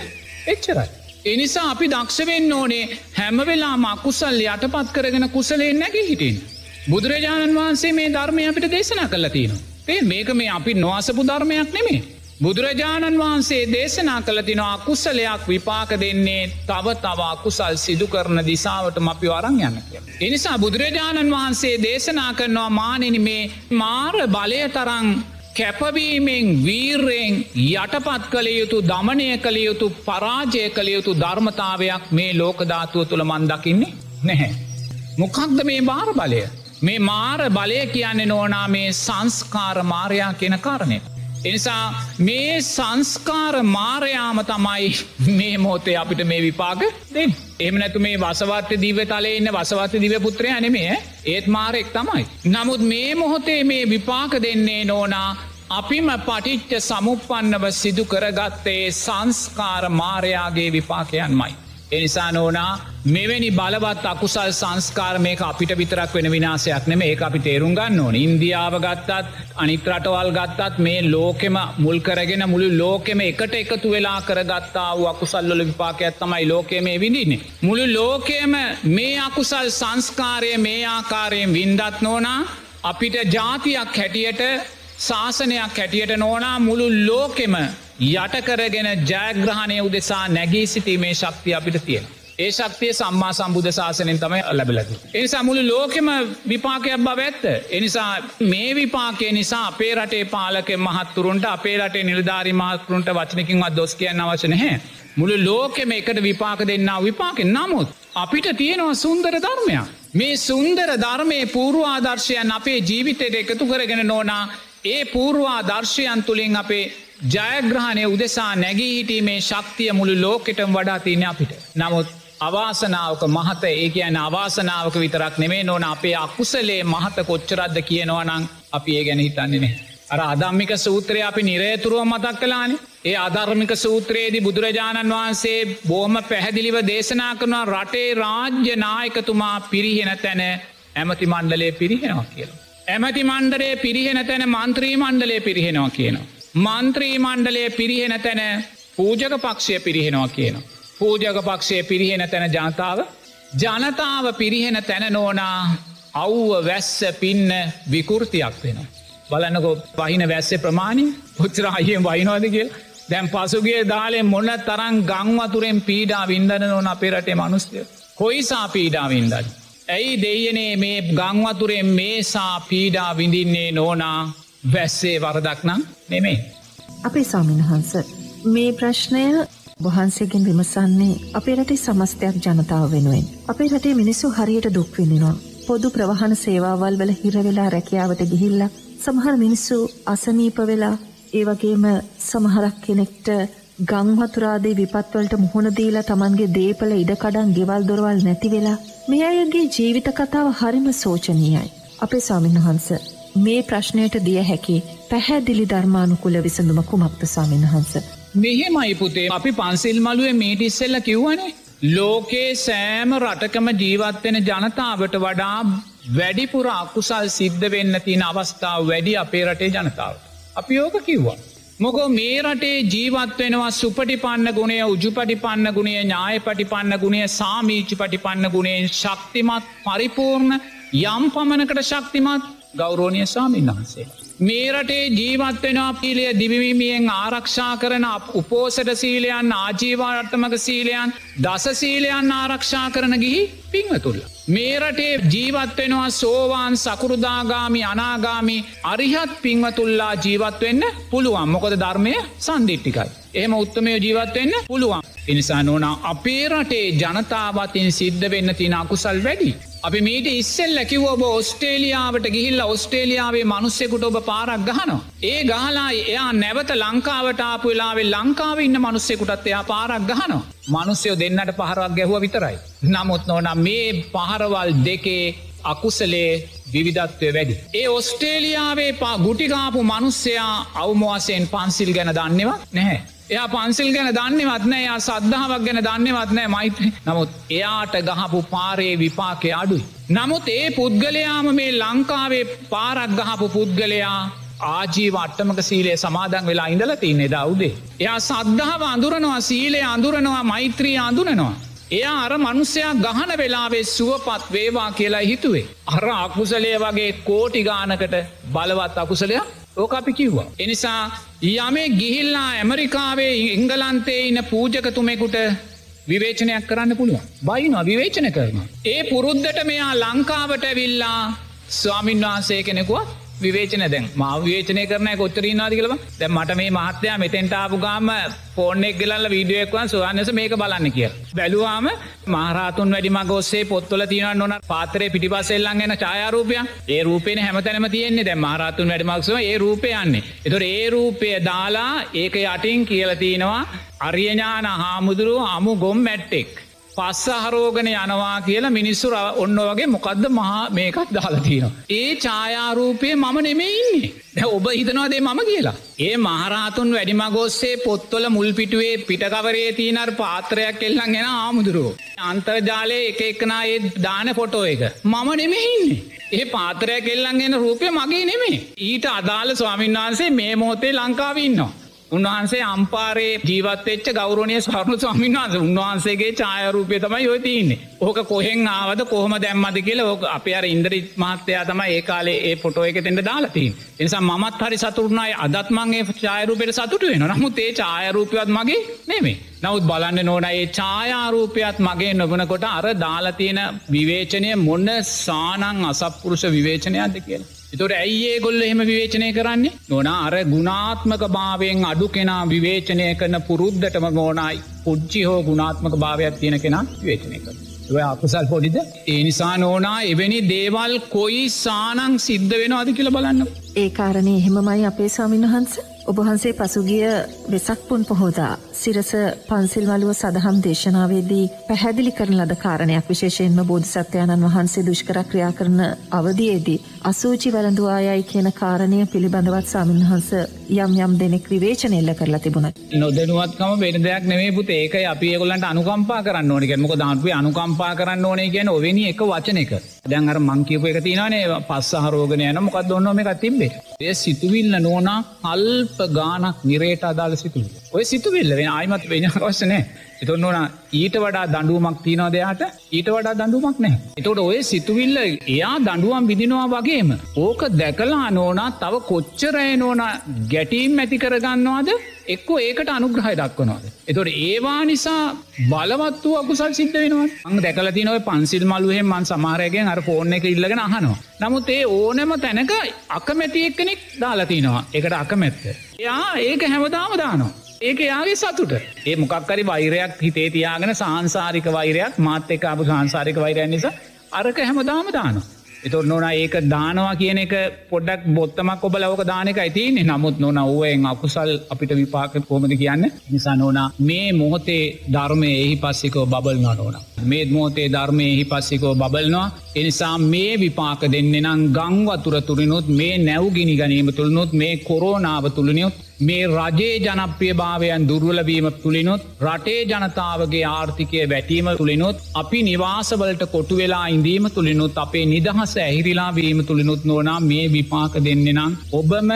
එච්චරයි. එනිසා අපි දක්ෂවෙන්න ඕනේ හැමවෙලා මකුසල් යටපත් කරගෙන කුසලෙන් නැගේ හිටින්. බුදුරජාණන් වහන්සේ මේ ධර්මය අපිට දේශනා කළ තියෙන. ඒ මේක මේ අපි නොවසපු ධර්මයක් නෙමේ. බුදුරජාණන් වහන්සේ දේශනා කළ තිනවා කුසලයක් විපාක දෙන්නේ තව තවා කුසල් සිදු කරන දිසාවට අපි වරං යන්න කිය. එනිසා බුදුරජාණන් වහන්සේ දේශනා කරනවා මානෙන මේ මාර බලය තරං කැපවීමෙන් වීර්රයෙන් යටපත් කළ යුතු දමනය කළ යුතු පරාජය කළ යුතු ධර්මතාවයක් මේ ලෝකධාතුව තුළ මන්දකින්නේ නැහැ. මොකක්ද මේ බාර බලය. මේ මාර බලය කියන්නේ නෝනා මේ සංස්කාර මාරයා කියෙන කාරණය. එනිසා මේ සංස්කාර මාරයාම තමයි මේ මෝතේ අපිට මේ විපාග දෙ එම නැතු මේ වසවත්ත දිව තලේ ඉන්න වසවත්ත දිව පුත්‍රය අනෙමේ ඒත් මාරෙක් තමයි. නමුත් මේ මොහොතේ මේ විපාක දෙන්නේ නෝනා අපිම පටිච්ච සමුපන්නව සිදු කරගත්තේ සංස්කාර මාරයාගේ විපාකයන්මයි. එනිසා නෝනා මෙවැනි බලවත් අකුසල් සංස්කාර මේක අපිට විතරක් වෙන විනාසයක් නෙම ඒ අපි තේරුම් ගන්න ඕන ඉන්දියාව ගත්තත් අනිත් රටවල් ගත්තත් මේ ලෝකෙම මුල් කරගෙන මුළු ලෝකෙම එකට එකතු වෙලා කරගත්තා වූ අකුසල්ලොල විපාකයක් තමයි ලෝකය මේ විදින්නේ. මුළු ලෝකයම මේ අකුසල් සංස්කාරය මේ ආකාරයෙන් වින්දත් නෝනා අපිට ජාතියක් හැටියට ශාසනයක් හැටියට නෝනා මුළු ලෝකෙම යටකරගෙන ජයග්‍රහණය උදෙසා නැගී සිටීමේ ශක්තිය අපිට තියෙන. ඒ ශක්තිය සම්මා සම්බුධ ශාසනෙන් තමයි ලැබිලති. එනිසා මුළු ලෝකෙම විපාකයක් බව ඇත්ත. එනිසා මේ විපාකය නිසා අපේ රටේ පාලක මහත්තුරුන්ට අපේ රටේ නිලධාරි මහත්තුරුන්ට වචනකින්වත් දොස් කියන්න අවශන හැ. මුළු ලෝකෙම එකට විපාක දෙන්න විපාකෙන් නමුත්. අපිට තියෙනවා සුන්දර ධර්මයක්. මේ සුන්දර ධර්මය පූර්වාදර්ශයන් අපේ ජීවිතයට එකතු කරගෙන නෝනා ඒ පූර්වා දර්ශයන් තුළින් අපේ ජයග්‍රහණය උදෙසා නැගී හිටීමේ ශක්තිය මුළු ලෝකෙටම වඩා තියන අපිට. නමුත් අවාසනාවක මහත ඒ කියන අවාසනාවක විතරක් නෙමේ නොන අපේ අකුසලේ මහත කොච්චරද්ද කියනවනං අපි ඒ ගැන හිතන්නේනේ. අර අදම්මික සූත්‍රය අපි නිරේතුරුව මතක් කලානේ. ඒ අධර්මික සූත්‍රයේදී බුදුරජාණන් වහන්සේ බෝහම පැහැදිලිව දේශනා කරනවා රටේ රාජ්‍ය නායකතුමා පිරිහෙන තැන ඇමති මණ්ඩලේ පිරිහෙනවා කියලා. ඇමති මණ්ඩලේ පිරිහෙන තැන මන්ත්‍රී මණ්ඩලේ පිරිහෙනවා කියනවා. මන්ත්‍රී මණ්ඩලේ පිරිහෙන තැන පූජක පක්ෂය පිරිහෙනවා කියනවා. පූජක පක්ෂය පිරිහෙන තැන ජනතාව ජනතාව පිරිහෙන තැන නෝනා අව්ව වැස්ස පින්න විකෘතියක් වෙනවා. බලන්නකො පහින වැස්සේ ප්‍රමාණි පුච්චර අයියෙන් වයිනවාද කියල් දැම් පසුගේ දාලේ මොන්න තරන් ගංවතුරෙන් පීඩා වින්දන නොන අපේරටේ මනුස්්‍යය. කොයිසා පීඩා වින්දන්න. ඇයි දෙයනේ මේ ගංවතුරෙන් මේසා පීඩා විඳින්නේ නෝනා වැස්සේ වරදක්නම් නෙමේ. අපේ සාමිනහන්ස මේ ප්‍රශ්නය වහන්සේගෙන් විමසන්නේ අපේ රටේ සමස්තයක් ජනතාව වෙනුවෙන්. අපේ රටේ මිනිස්සු හරියට දුක්විඳිනවා. පොදු ප්‍රවාහන සේවාවල් වල හිරවෙලා රැකියාවට ගිහිල්ලා සමහර මිනිස්සු අසනීප වෙලා ඒ වගේම සමහරක් කෙනෙක්ට ගංවතුරාදේ විපත්වලට මුහුණදීලා තමන්ගේ දේපල ඉඩකඩන් ගෙවල් දොරවල් නැති වෙලා මේ අයගේ ජීවිත කතාව හරිම සෝචනීයයි. අපේ ස්වාමින් වහන්ස මේ ප්‍රශ්නයට දිය හැකි පැහැදිලි ධර්මානුකුල විසඳුම කුමක්ත ස්වාමින් වහන්ස. මෙහෙමයි පුතේ අපි පන්සිල් මළුවේ මේට ඉස්සෙල්ල කිව්වනේ. ලෝකේ සෑම රටකම ජීවත්වෙන ජනතාවට වඩා වැඩිපුර අකුසල් සිද්ධ වෙන්න තින අවස්ථාව වැඩි අපේ රටේ ජනතාව. අපි ඕක කිව්වා. මොකෝ මේ රටේ ජීවත්වෙනවා සුපටිපන්න ගුණය උජුපටිපන්න ගුණය ඥාය පටිපන්න ගුණය සාමීචි පටිපන්න ගුණයෙන් ශක්තිමත් පරිපූර්ණ යම් පමණකට ශක්තිමත් ගෞරෝණය සාමීන් වහන්සේ. මේ රටේ ජීවත්වෙනවා පීලිය දිවිවිමියෙන් ආරක්ෂා කරන උපෝසට සීලයන් ආජීවාර්ථමක සීලයන් දස සීලයන් ආරක්ෂා කරන ගිහි පින්වතුල්ල. මේ රටේ ජීවත්වෙනවා සෝවාන් සකුරුදාගාමි අනාගාමි අරිහත් පින්වතුල්ලා ජීවත්වෙන්න පුළුවන් මොකොද ධර්මය සන්දිිට්ටිකයි. එහම උත්තමය ජීවත්වෙන්න පුළුවන්. එනිසා නොනා අපේ රටේ ජනතාවතින් සිද්ධ වෙන්න තින අකුසල් වැඩි. අපි මීට ඉස්සෙල් ඇකිව ඔබ ඔස්ටේලියාවට ගිහිල්ල ඔස්ටේලියාවේ මනුස්සෙකුට ඔබ පාරක් ගහනවා. ඒ ගහලා එයා නැවත ලංකාවට ආපු වෙලාවේ ලංකාව ඉන්න මනුස්සෙකුටත් එයා පාරක් ගහනවා. මනුස්්‍යයෝ දෙන්නට පහරක් ගැහුව විතරයි. නමුත් නොනම් මේ පහරවල් දෙකේ අකුසලේ විවිධත්වය වැඩි. ඒ ඔස්ටේලියාවේ පා ගුටිකාපු මනුස්සයා අවමවාසයෙන් පන්සිල් ගැන දන්නවා නැහැ. එයා පන්සිල් ගැන දන්නවත්න එයා සද්ධාවක් ගැන දන්නවත්නෑ මයිත්‍ර නමුත් එයාට ගහපු පාරේ විපාකය අඩුයි. නමුත් ඒ පුද්ගලයාම මේ ලංකාවේ පාරක් ගහපු පුද්ගලයා ආජීව අට්ටමක සීලේ සමාදන් වෙලා ඉඳල තින්නේ දවුදේ. එයා සද්ධාව අඳුරනවා සීලේ අඳුරනවා මෛත්‍රී අඳුරනවා. එයා අර මනුස්සයා ගහන වෙලාවේ සුවපත් වේවා කියලා හිතුවේ. අර අකුසලේ වගේ කෝටි ගානකට බලවත් අකුසලයක් ඕක අපි කිව්වා. එනිසා යමේ ගිහිල්ලා ඇමරිකාවේ ඉංගලන්තේ ඉන්න පූජකතුමෙකුට විවේචනයක් කරන්න පුළුව. බයිනවා විවේචන කරන. ඒ පුරුද්ධට මෙයා ලංකාවට විල්ලා ස්වාමින් වහන්සේ කෙනෙකුව විවේචන දැන් ම විවේචනය කරන කොච්චරීනාද කියලම දැ මට මේ මහත්‍යයා මෙතෙන්ටාපු ගාම පෝනෙක් ගලල්ල වීඩියක්වන් සුවන්නස මේක බලන්න කිය. බැලුවාම මහරතුන් වැඩිම ගොස්සේ පොත්වල තියන නොන පාතරේ පිටිපසෙල්ලන් ගැන ඡායාරූපය ඒ රූපෙන හැමතැනම තියෙන්නේ දැ මහරතුන් වැඩිමක්සව ඒ රූපයන්නේ. එතොට ඒ රූපය දාලා ඒක යටින් කියලතිනවා අරියඥාන හාමුදුරුව අමු ගොම් මැට්ටෙක්. පස්ස හරෝගන යනවා කියලා මිනිස්සු ඔන්න වගේ මොකක්ද මහා මේකත් දාලතිනවා. ඒ ඡායාරූපය මම නෙමෙයින්නේ. ඔබ හිතනවාදේ මම කියලා. ඒ මහරහතුන් වැඩිමගෝස්සේ පොත්තොල මුල්පිටුවේ පිටකවරේ තියනර් පාත්‍රයක් එල්ලන් ගෙන ආමුදුරුවෝ. අන්තර්ජාලය එක එකනා ඒ දාන ෆොටෝ එක. මම නෙමෙහින්නේ. ඒ පාතරයක් එල්ලන්ගෙන රූපය මගේ නෙමේ. ඊට අදාළ ස්වාමින් වහන්සේ මේ මොහොතේ ලංකාවන්නවා. උන්වහන්සේ අම්පාරේ ජීවතච්ච ගෞරණය සරුණු ස්වාමින් වහන්ස. උන්වහන්සේගේ ඡායරූපය තමයි යො තියන්නේ. ඕක කොහෙන් ආවද කොහම දැම්මද කියලා ඕක අප අර ඉන්ද්‍රරි මහත්තයා තමයි ඒ කාලේ ඒ පොටෝ එක තෙන්ට දාලතින් එනිසා මත් හරි සතුරනයි අදත්මන්ගේ ඡායරූපයට සතුට වෙන නමුත් ඒ ඡායරූපයත් මගේ නෙමේ නවත් බලන්න නොන ඒ ඡායාරූපයත් මගේ නොබනකොට අර දාලතියෙන විවේචනය මොන්න සානං අසප්පුරුෂ විවේචනයක්ද කියලා. එතොට ඇයිඒ ගොල්ල එහෙම විවේචනය කරන්නේ නොන අර ගුණාත්මක භාවයෙන් අඩු කෙනා විවේචනය කරන පුරුද්ධටම ගෝනයි පුච්චි හෝ ගුණාත්මක භාවයක් තියෙන කෙනා විවේචනය කර. අකුසල් පොඩිද ඒ නිසා නෝනා එවැනි දේවල් කොයි සානං සිද්ධ වෙන අද කියල බලන්න. ඒ කාරණය එහෙමමයි අපේ ස්වාමින් වහන්ස ඔබහන්සේ පසුගිය වෙසක්පුන් පොහෝදා සිරස පන්සිල් වලුව සදහම් දේශනාවේදී පැහැදිලි කරන ලද කාරණයක් විශේෂයෙන්ම බෝධිසත්වයාණන් වහන්සේ දුෂ්කර ක්‍රියා කරන අවධියේදී අසූචි වැළඳවායයි කියන කාරණය පිළිබඳවත් සාමින්හන්ස යම් යම් දෙනෙක් විවේචන එල්ල කරලා තිබුණ. නොදනුවත්කම වෙන දෙයක් නෙවේ පුත. ඒක අපි ඒගොලන්ට අනුකම්පා කරන්න ඕනක මොක දාන්පුේ අනුකම්පා කරන්න ඕනේ කියන ඔවෙනි එක වචන එක දැන් අර මංකිවපු එක තිනනේ පස්ස හරෝගන යන මොකක් දොන්නම එකක් තිබේ ඒ සිතුවිල්ල නෝනා අල්ප ගානක් නිරේට අදාළ සිතුවිල්ල ඔය සිතුවිල්ල වෙන ආයිමත් වෙන අවශ්‍යනෑ එතුන්න ඕන ඊට වඩා දඩුවමක් තියනව දෙයාට ඊට වඩා දඩුවමක් නෑ. එතොට ඔය සිතුවිල්ල එයා දඩුවම් විදිනවා වගේම. ඕක දැකලා නෝනා තව කොච්චරය නෝන ගැටීම් ඇති කරගන්නවාද එක්කෝ ඒකට අනුග්‍රහය දක්වනවාද. එතොට ඒවා නිසා බලවත් වූ අකුසල් සිද්ධ වෙනවා අං දැකලති නොව පන්සිල් මලුහෙන් මන් සමාරයගෙන් අර ෆෝර්න එක ඉල්ලගෙන අහනවා. නමුත් ඒ ඕනෑම තැනක අකමැති එක්කෙනෙක් දාලතිනවා එකට අකමැත්ත. එයා ඒක හැමදාම දානවා. ඒක යාගේ සතුට ඒ මොකක්කරි වෛරයක් හිතේ තියාගෙන සාංසාරික වෛරයක් මාත් එක අප සංසාරික වෛරයන් නිසා අරක හැමදාම දානවා. එතුොත් නොන ඒක දානවා කියන එක පොඩ්ඩක් බොත්තමක් ඔබ ලවක දානක ඇතින්නේ නමුත් නොන ඔුවෙන් අකුසල් අපිට විපාක කෝමද කියන්න? නිසා නොනා මේ මොහොතේ ධර්මය එහි පස්සිකෝ බබල්නා නොන. මේ මෝතේ ධර්මය එහි පස්සිකෝ බබල්නවා එනිසා මේ විපාක දෙන්න නම් ගංවතුර තුරිනුත් මේ නැව්ගිනි ගනීම තුළනුත් මේ කොරෝනාව තුළනියුත් මේ රජයේ ජනප්‍රිය භාවයන් දුර්වලවීම තුළිනුත් රටේ ජනතාවගේ ආර්ථිකය වැටීම තුළිනුත් අපි නිවාසවලට කොටු වෙලා ඉඳීම තුළිනුත් අපේ නිදහස ඇහිරිලා වීම තුළිනුත් නොනා මේ විපාක දෙන්න නම් ඔබම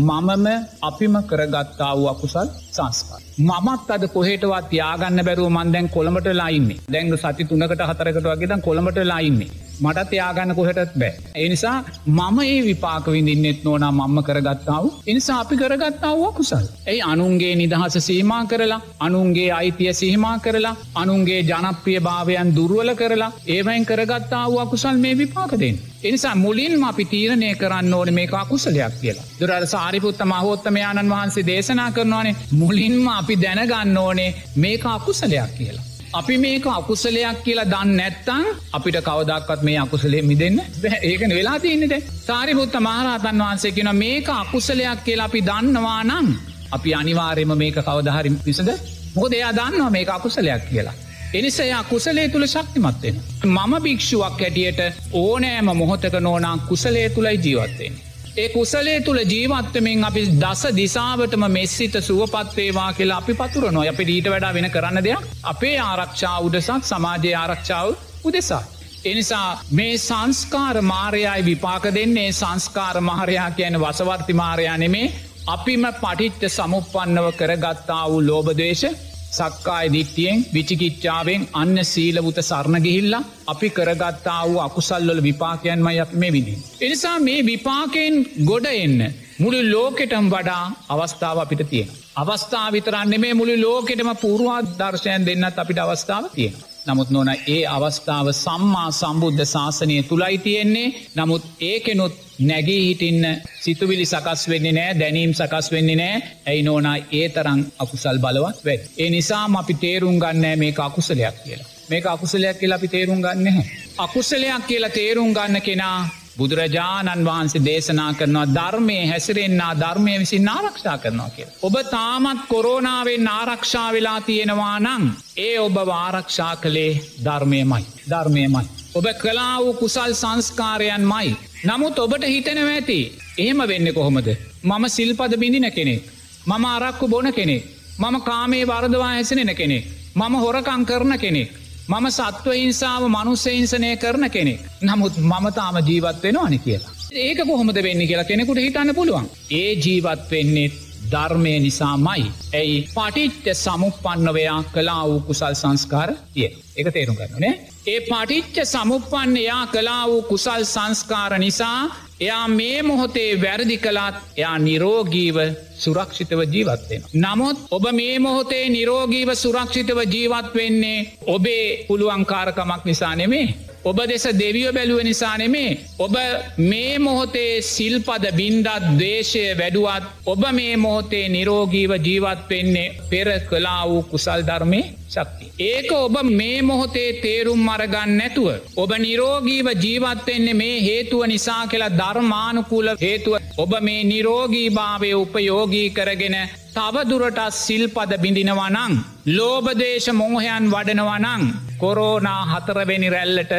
මමම අපිම කරගත්තා වූ අකුසල් සංස්කාර. මමත් අද කොහෙටවත් යාගන්න බැරුව මන්දැන් කොළමට ලයින්නේ දැන්ග සති තුනකට හතරකට වගේතන් කොළමට ලයින්නේ. මටත් යාගන්න කොහටත් බෑ. එනිසා මම ඒ විපාක විඳින්නෙත් නොනා මම්ම කරගත්තාව. එනිසා අපි කරගත්තාව කුසල්. ඇයි අනුන්ගේ නිදහස සීමා කරලා අනුන්ගේ අයිතිය සිහිමා කරලා අනුන්ගේ ජනප්‍රිය භාවයන් දුරුවල කරලා ඒවයින් කරගත්තාව අකුසල් මේ විපාකදෙන්. එනිසා මුලින් අපි තීරණය කරන්න ඕන මේ අකුසලයක් කියලා. දුරට සාරිපුත්ත මහෝත්තමයාණන් වහන්සේ දේශනා කරනවානේ මුලින්ම අපි දැනගන්න ඕනේ මේක අකුසලයක් කියලා. අපි මේක අකුසලයක් කියලා දන්න නැත්තං අපිට කවදක්වත් මේ අකුසලේ මිදන්න ඒකන වෙලා තියන්නට සාරිපුත්ත මහරහතන් වහන්සේ කියෙන මේක අකුසලයක් කියලා අපි දන්නවා නම් අපි අනිවාර්යම මේක කවදහරි පිසද මොකද එයා දන්නවා මේක අකුසලයක් කියලා. එනිසයා කුසලේ තුළ ශක්තිමත්වෙන. මම භික්ෂුවක් හැටියට ඕනෑම මොහොතක නෝනා කුසලේ තුළයි ජීවත්වෙන්. ඒ කුසලේ තුළ ජීවත්වමින් අපි දස දිසාාවටම මෙස්සිත සුවපත්වේවා කියලා අපි පතුරනවා. අප ඊට වඩා වෙන කරන්න දෙයක් අපේ ආරක්ෂා උදසක් සමාජයේ ආරක්ෂාව උදෙසා. එනිසා මේ සංස්කාර මාරයයි විපාක දෙන්නේ. සංස්කාර මහරයා කියන වසවර්ති මාරයා නෙමේ. අපිම පටිච්ච සමුපන්නව කරගත්තා වූ ලෝබදේශ සක්කාය දිට්ටියෙන් විචිකිච්චාවෙන් අන්න සීලවුත සරණගිහිල්ලා අපි කරගත්තා වූ අකුසල්වල විපාකයන්ම යක් මේ විදිින්. එනිසා මේ විපාකයෙන් ගොඩ එන්න මුළු ලෝකෙටම් වඩා අවස්ථාව අපිට තියෙන. අවස්ථා විතරන්නේ මේ මුළු ලෝකෙටම පුරුවත් දර්ශයන් දෙන්නත් අපිට අවස්ථාව තියෙන. නමුත් නොන ඒ අවස්ථාව සම්මා සම්බුද්ධ ශාසනය තුළයි තියෙන්නේ නමුත් ඒකෙනුත් නැගී හිටින්න සිතුවිලි සකස් වෙන්නේ නෑ දැනීම් සකස් වෙන්නේ නෑ ඇයි නෝනා ඒ තරං අකුසල් බලවත් වැ. ඒ නිසාම අපි තේරුම් ගන්නෑ මේ අකුසලයක් කියලා. මේක අකුසලයක් කියලා අපි තේරුම් ගන්න හැ. අකුසලයක් කියලා තේරුම් ගන්න කෙනා බුදුරජාණන් වහන්සේ දේශනා කරනවා ධර්මය හැසිරෙන්න්නා ධර්මය විසින් ආරක්ෂා කරනවා කිය. ඔබ තාමත් කොරෝනාවෙන් ආරක්ෂා වෙලා තියෙනවා නං ඒ ඔබ වාරක්ෂා කළේ ධර්මයමයි ධර්මයමයි. ඔබ කලා වූ කුසල් සංස්කාරයන් මයි. නමුත් ඔබට හිතනව ඇති එහෙම වෙන්න කොහොමද. මම සිල්පද බිඳින කෙනෙක්. මම අරක්කු බොන කෙනෙක්. මම කාමේ වරදවා හැසෙනෙන කෙනෙක්. මම හොරකං කරන කෙනෙක්. මම සත්ව හිංසාව මනුස්සහිංසනය කරන කෙනෙක්. නමුත් මම තාම ජීවත් වෙන අනි කියලා. ඒක කොහොමද වෙන්න කියලා කෙනෙකුට හිතන්න පුළුවන්. ඒ ජීවත් වෙන්නේ ධර්මය නිසාමයි. ඇයි පටිච්ච සමුපන්නවයා කලා වූ කුසල් සංස්කාර තිය. එක තේරුම් කරනනේ. ඒ පටිච්ච සමුපන්න එයා කලා වූ කුසල් සංස්කාර නිසා එයා මේ මොහොතේ වැරදි කලාත් එයා නිරෝගීව සුරක්ෂිතව ජීවත්වෙන. නමුත් ඔබ මේ මොහොතේ නිරෝගීව සුරක්ෂිතව ජීවත් වෙන්නේ ඔබේ පුළුවන්කාරකමක් නිසා නෙමේ. ඔබ දෙස දෙවිය බැලුව නිසා නෙමේ. ඔබ මේ මොහොතේ සිල්පද බින්දත් දේශය වැඩුවත් ඔබ මේ මොහොතේ නිරෝගීව ජීවත් වෙන්නේ පෙර කලා වූ කුසල් ධර්මය ශක්ති. ඒක ඔබ මේ මොහොතේ තේරුම් මරගන්න නැතුව. ඔබ නිරෝගීව ජීවත්වෙන්නේ මේ හේතුව නිසා කියලා ධර්මානුකූල හේතුව ඔබ මේ නිරෝගී භාවය උපයෝගී කරගෙන තවදුරටත් සිල්පද බිඳිනවනං. ලෝබදේශ මෝහයන් වඩනවනං කොරෝනා හතරවෙනි රැල්ලට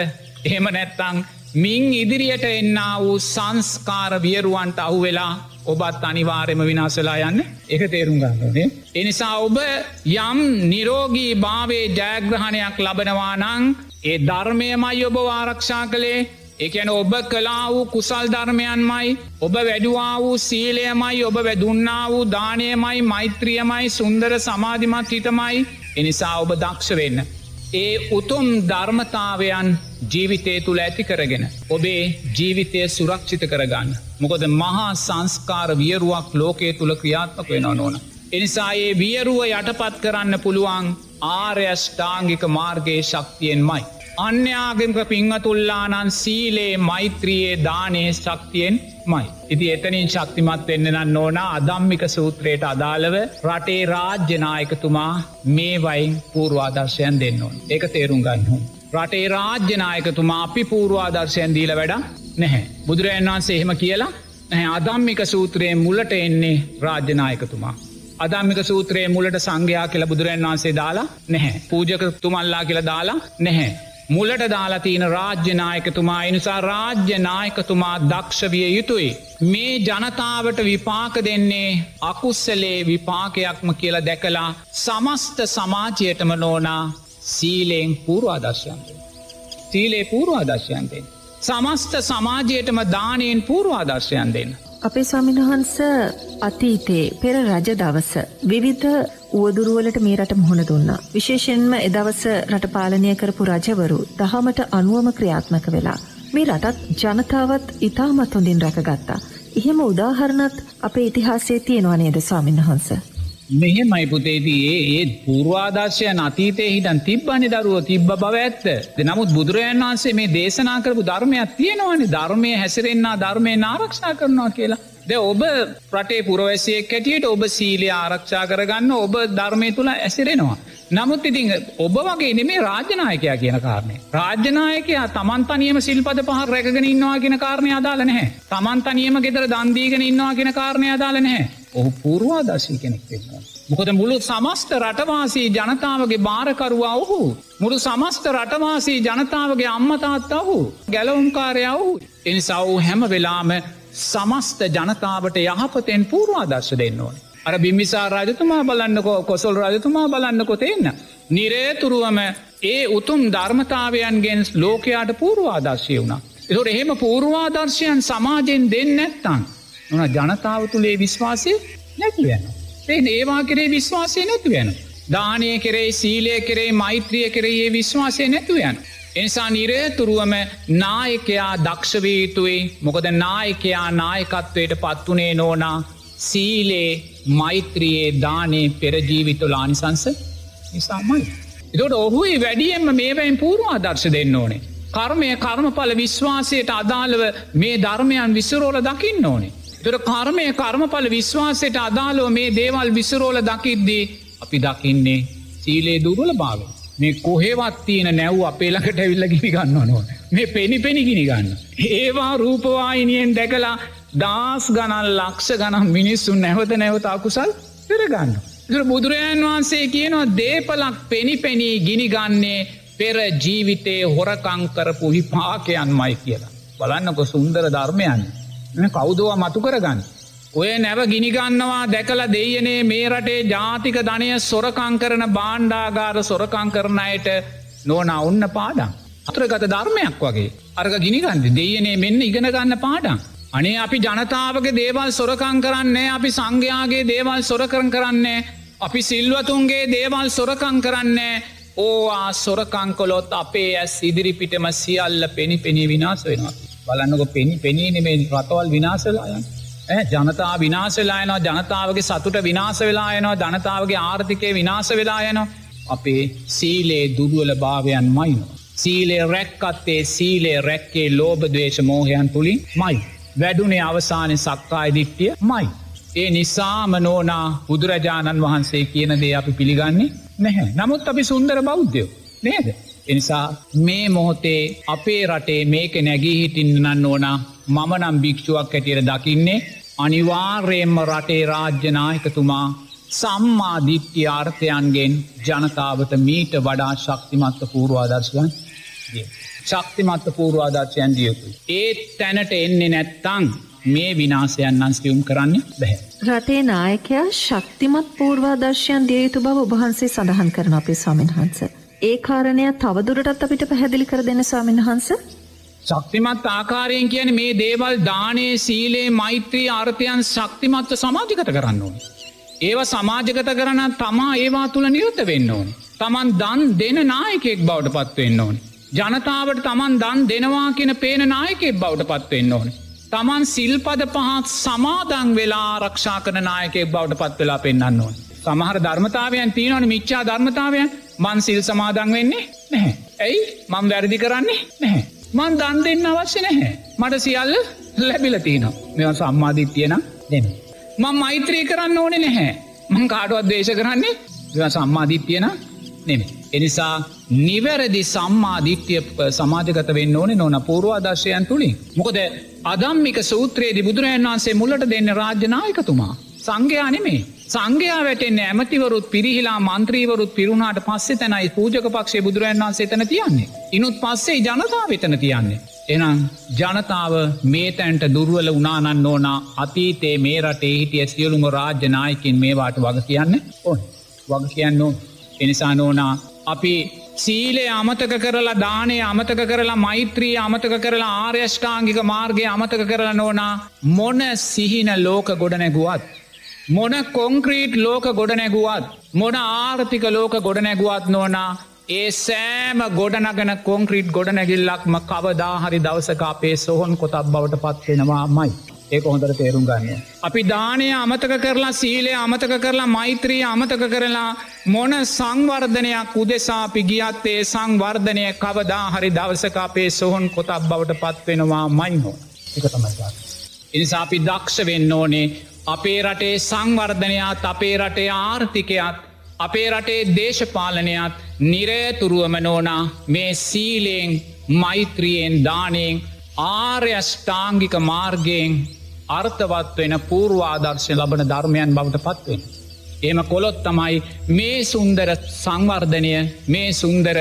එහෙම නැත්තං මින් ඉදිරියට එන්න වූ සංස්කාර වියරුවන්ට අහු වෙලා ඔබත් අනිවාරයම විනාසලා යන්න එක තේරුම් ගන්නනේ. එනිසා ඔබ යම් නිරෝගී භාවේ ජයග්‍රහණයක් ලබනවානං ඒ ධර්මයමයි ඔබ ආරක්ෂා කළේ එකන ඔබ කලා වූ කුසල් ධර්මයන්මයි ඔබ වැඩුවා වූ සීලයමයි ඔබ වැදුන්නා වූ දානයමයි මෛත්‍රියමයි සුන්දර සමාධිමත් හිතමයි එනිසා ඔබ දක්ෂ වෙන්න. ඒ උතුම් ධර්මතාවයන් ජීවිතය තුළ ඇති කරගෙන. ඔබේ ජීවිතය සුරක්ෂිත කරගන්න. මොකොද මහා සංස්කාර වියරුවක් ලෝකයේ තුළ ක්‍රියාත්මක වෙන නොන. එනිසා ඒ වියරුව යටපත් කරන්න පුළුවන් ආර්යෂ්ඨාංගික මාර්ගයේ ශක්තියෙන් මයි. අන්‍යාගමක පිංහතුල්ලානන් සීලේ මෛත්‍රියයේ දානයේ ශක්තියෙන් මයි. ඉති එතනින් ශක්තිමත් වෙන්නන්න ඕන අදම්මික සූත්‍රයට අදාළව රටේ රාජ්‍යනායකතුමා මේ වයින් පූර්වාදර්ශයන් දෙන්න ඕන් එක තේරුම් ගන්නහු. රටේ රාජ්‍යනායකතුමා අපි පූර්වාදර්ශයන් දීල වැඩ නැහැ. බුදුරජන් වහන්සේ එහෙම කියලා ඇහ අදම්මික සූත්‍රයේ මුලට එන්නේ රාජ්‍යනායකතුමා. අදම්මික සූත්‍රයේ මුලට සංඝයා කියලා බුදුරන් වහන්සේ දාලා නැහැ. පූජක තුමල්ලා කියලා දාලා නැහැ. මුලට දාලා තියෙන රාජ්‍යනායකතුමා එනිසා රාජ්‍යනායකතුමා දක්ෂවිය යුතුයි. මේ ජනතාවට විපාක දෙන්නේ අකුස්සලේ විපාකයක්ම කියලා දැකලා සමස්ත සමාජයටම නෝනා සීලයෙන් පූර්වාදර්ශයන්ට. සීලේ පූර්වාදර්ශයන්තෙන්. සමස්ත සමාජයටම දානයෙන් පූර්වාදර්ශයන් දෙන්න. අපේ ස්වාමින්වහන්ස අතීතයේ පෙර රජ දවස විවිධ උවදුරුවලට මේ රට මුහුණ දුන්නා. විශේෂෙන්ම එදවස රට පාලනය කරපු රජවරු දහමට අනුවම ක්‍රියාත්මක වෙලා. මේ රටත් ජනතාවත් ඉතාමත් හොඳින් රැකගත්තා. එහෙම උදාහරණත් අපේ ඉතිහාසයේ තියෙනවා නේද ස්වාමින්වහන්ස. මෙහෙමයි පුතේදී ඒ පූර්වාදර්ශයන් අතීතය හිටන් තිබ්බනි දරුව තිබ්බ බව ඇත්ත. නමුත් බුදුරජන් වහන්සේ මේ දේශනා කරපු ධර්මයක් තියෙනවානි ධර්මය හැසිරෙන්න්නා ධර්මය ආරක්ෂා කරනවා කියලා. ද ඔබ රටේ පුරවැසියෙක් හැටියට ඔබ සීලය ආරක්ෂා කරගන්න ඔබ ධර්මය තුළ ඇසිරෙනවා. නමුත් ඉතිං ඔබ වගේ නෙමේ රාජ්‍යනායකයා කියන කාරණය. රාජ්‍යනායකයා තමන්තනියම සිල්පද පහ රැගෙන ඉන්නවා කියෙන කාරණය අදාල නැහැ. තමන්තනියම ගෙතර දන්දීගෙන ඉන්නවා කියෙන කාරණය අදාල නැහැ. ඔහු පූර්වාදශී කෙනෙක් වෙන්නවා. මොකද මුළු සමස්ත රටවාසී ජනතාවගේ භාරකරුවා ඔහු. මුළු සමස්ත රටවාසී ජනතාවගේ අම්මතාත් ඔහු ගැලවුම්කාරය ඔහු. එනිසා වූ හැම වෙලාම සමස්ත ජනතාවට යහපතෙන් පූර්වාදර්ශ දෙන්න ඕන. අර බිම්බිසා රජතුමා බලන්නකෝ කොසොල් රජතුමා බලන්න කොතෙන්න. නිරේතුරුවම ඒ උතුම් ධර්මතාවයන්ගෙන් ලෝකයාට පූර්වාදර්ශය වුණා. එතොට එහෙම පූර්වාදර්ශයන් සමාජයෙන් දෙන්න ඇත්තන්. නොන ජනතාව තුළේ විශ්වාසය නැතිවෙන. ඒ ඒවා කරේ විශ්වාසය නැතිවෙන. දානය කරේ සීලය කරේ මෛත්‍රිය කරේ විශ්වාසය නැතුවයන්. එනිසා නිරේතුරුවම නායකයා දක්ෂවී යුතුයි මොකද නායකයා නායකත්වයට පත්වනේ නෝනා සීලේ මෛත්‍රියයේ දානේ පෙරජීවිතුල ආනිසංස නිසාමයි. එතොට ඔහුයි වැඩියෙන්ම මේවැයින් පූර්වාදර්ශ දෙන්න ඕනේ. කර්මය කර්මඵල විශ්වාසයට අදාළව මේ ධර්මයන් විසරෝල දකින්න ඕනේ. තොර කර්මය කර්මඵල විශ්වාසයට අදාලෝ මේ දේවල් විසරෝල දකිද්දී අපි දකින්නේ සීලේ දුරුල භාව. මේ කොහෙවත් තියෙන නැව් අපේ ළඟට ඇවිල්ල ගිනි ගන්න නොන මේ පෙනි පෙනි ගිනි ගන්න. ඒවා රූපවායිනියෙන් දැකලා දස් ගණන් ලක්ෂ ගනම් මිනිස්සුන් නැවත නැවත අකුසල් පෙරගන්න. බුදුරජාන් වහන්සේ කියනවා දේපලක් පෙනි පෙනී ගිනිගන්නේ පෙර ජීවිතයේ හොරකංකරපු විපාකයන් මයි කියලා. බලන්නක සුන්දර ධර්මයන් කෞදවා මතු කරගන්න. ඔය නැව ගිනිගන්නවා දැකලා දෙයනේ මේ රටේ ජාතික ධනය සොරකං කරන බාණ්ඩාගාර සොරකං කරනයට නොන ඔන්න පාඩම්. අතරගත ධර්මයක් වගේ අර්ග ගිනිගන්ද දෙයනේ මෙන්න ඉගෙන ගන්න පාඩම්. අනේ අපි ජනතාවගේ දේවල් සොරකං කරන්නේ අපි සංඝයාගේ දේවල් සොරකරන් කරන්නේ අපි සිල්වතුන්ගේ දේවල් සොරකං කරන්නේ ඕවා සොරකංකොලොත් අපේ ඇස් ඉදිරිපිටම සියල්ල පෙනි පෙනී විනාස වෙනවා. බලන්නක පෙනි පෙනීනෙමේ රටවල් විනාසලායන්. ජනතා විනාසලායනවා ජනතාවගේ සතුට විනාස වෙලායනවා ජනතාවගේ ආර්ථිකය විනාස වෙලායනවා අපේ සීලේ දුරුවල භාවයන් මයිනවා. සීලේ රැක්කත්තේ සීලේ රැක්කේ ලෝබදවේශ මෝහයන් තුළින් මයි. වැඩුනේ අවසානය සක්කාය දිට්ටිය මයි. ඒ නිසාම නෝනා බුදුරජාණන් වහන්සේ කියන දේ අපි පිළිගන්නේ නැහැ. නමුත් අපි සුන්දර බෞද්ධයෝ නේද. එනිසා මේ මොහොතේ අපේ රටේ මේක නැගී හිටින්නන්න ඕනා මම නම් භික්ෂුවක් ඇටියට දකින්නේ අනිවාර්යයෙන්ම රටේ රාජ්‍යනායකතුමා සම්මාධිත්‍ය ආර්ථයන්ගෙන් ජනතාවට මීට වඩා ශක්තිමත්ත පූර්වාදර්ශයන් ශක්තිමත්ත පූර්වාදර්ශයන් දියකු. ඒත් තැනට එන්නේ නැත්තං මේ විනාසයන් අන්ස්ලියුම් කරන්න බැහැ. රටේ නායකයා ශක්තිමත් පූර්වාදර්ශයන් දිය යුතු බව ඔබහන්සේ සඳහන් කරන අපේ ස්වාමින්හන්ස. ඒ කාරණය තවදුරටත් අපිට පැහැදිලි කර දෙන ස්වාමින්හන්ස. ශක්තිමත් ආකාරයෙන් කියන මේ දේවල් දානයේ සීලේ මෛත්‍රී ආර්ථයන් ශක්තිමත්ව සමාජිකත කරන්න ඕන. ඒව සමාජගත කරන තමා ඒවා තුළ නියුත වෙන්න ඕන. තමන් දන් දෙන නායකෙක් බවට පත්වවෙන්න ඕන. ජනතාවට තමන් දන් දෙනවා කියන පේන නායකෙක් බවට පත්වවෙන්න ඕන. තමන් සිල්පද පහත් සමාදං වෙලා ආරක්ෂා කන නායකෙක් බවට පත් වෙලා පෙන්න්න ඕන. සමහර ධර්මතාවයන් තියනවන මිච්චා ධර්මතාවයන් මන් සිල් සමාදං වෙන්නේ නැහැ. ඇයි මං වැරදි කරන්නේ නැහැ. මන් දන් දෙන්න අවශ්‍ය නැහැ. මට සියල්ල ලැබිල තියනවා මෙ සම්මාධිත්‍යයන දෙන්න. මං මෛත්‍රී කරන්න ඕනෙ නැහැ. මං කාඩුවත් දේශ කරන්නේ සම්මාධිත්‍යයන නෙමේ. එනිසා නිවැරදි සම්මාධිත්‍යය සමාජගත වෙන්න ඕනේ නොන පූර්වාදර්ශයන් තුළින්. මොකද අදම්මික සූත්‍රයේදි බුදුරජන් වන්සේ මුලට දෙන්න රාජ්‍යනායකතුමා. සංඝයා නෙමේ. සංඝයා වැටෙන් ඇමතිවරුත් පිරිහිලා මන්ත්‍රීවරුත් පිරුණාට පස්සේ තැනයි පූජක පක්ෂේ බුදුරන් වන්සේ තැන තියන්නේ. ඉනුත් පස්සේ ජනතාව වෙතන තියන්නේ. එනම් ජනතාව මේ තැන්ට දුර්වල උනානන්න ඕනා අතීතේ මේ රටේ හිටිය සියලුම රාජ්‍යනායකින් මේවාට වග කියන්න ඕන් වග කියන්න ඕන් එනිසා නෝනා අපි සීලේ අමතක කරලා දානය අමතක කරලා මෛත්‍රී අමතක කරලා ආර්යෂ්ඨාංගික මාර්ගය අමතක කරලා නෝනා මොන සිහින ලෝක ගොඩනැගුවත්. මොන කොංක්‍රීට් ලෝක ගොඩනැගුවත් මොන ආර්ථික ලෝක ගොඩනැගුවත් නෝනා ඒ සෑම ගොඩනගන කොංක්‍රීට් ගොඩනැගිල්ලක්ම කවදාහරි දවසක අපේ සොහොන් කොතක් බවට පත්වෙනවා මයි. ඒක හොඳට තේරුම් ගන්න. අපි දානය අමතක කරලා සීලය අමතක කරලා මෛත්‍රී අමතක කරලා මොන සංවර්ධනයක් උදෙසා අපි ගියත්තේ සංවර්ධනය කවදා හරි දවසක අපේ සොහොන් කොතක් බවට පත්වෙනවා මයිහෝ එක තමයි. එනිසා අපි දක්ෂ වෙන්න ඕනේ අපේ රටේ සංවර්ධනයාත් අපේ රටේ ආර්ථිකයත් අපේ රටේ දේශපාලනයත් නිරේතුරුවම නෝනා මේ සීලයෙන් මෛත්‍රියෙන් දානයෙන් ආර්යෂ්ඨාංගික මාර්ගයෙන් අර්ථවත් වෙන පූර්වාදර්ශය ලබන ධර්මයන් බවට පත්වෙන. එම කොළොත් තමයි මේ සුන්දර සංවර්ධනය මේ සුන්දර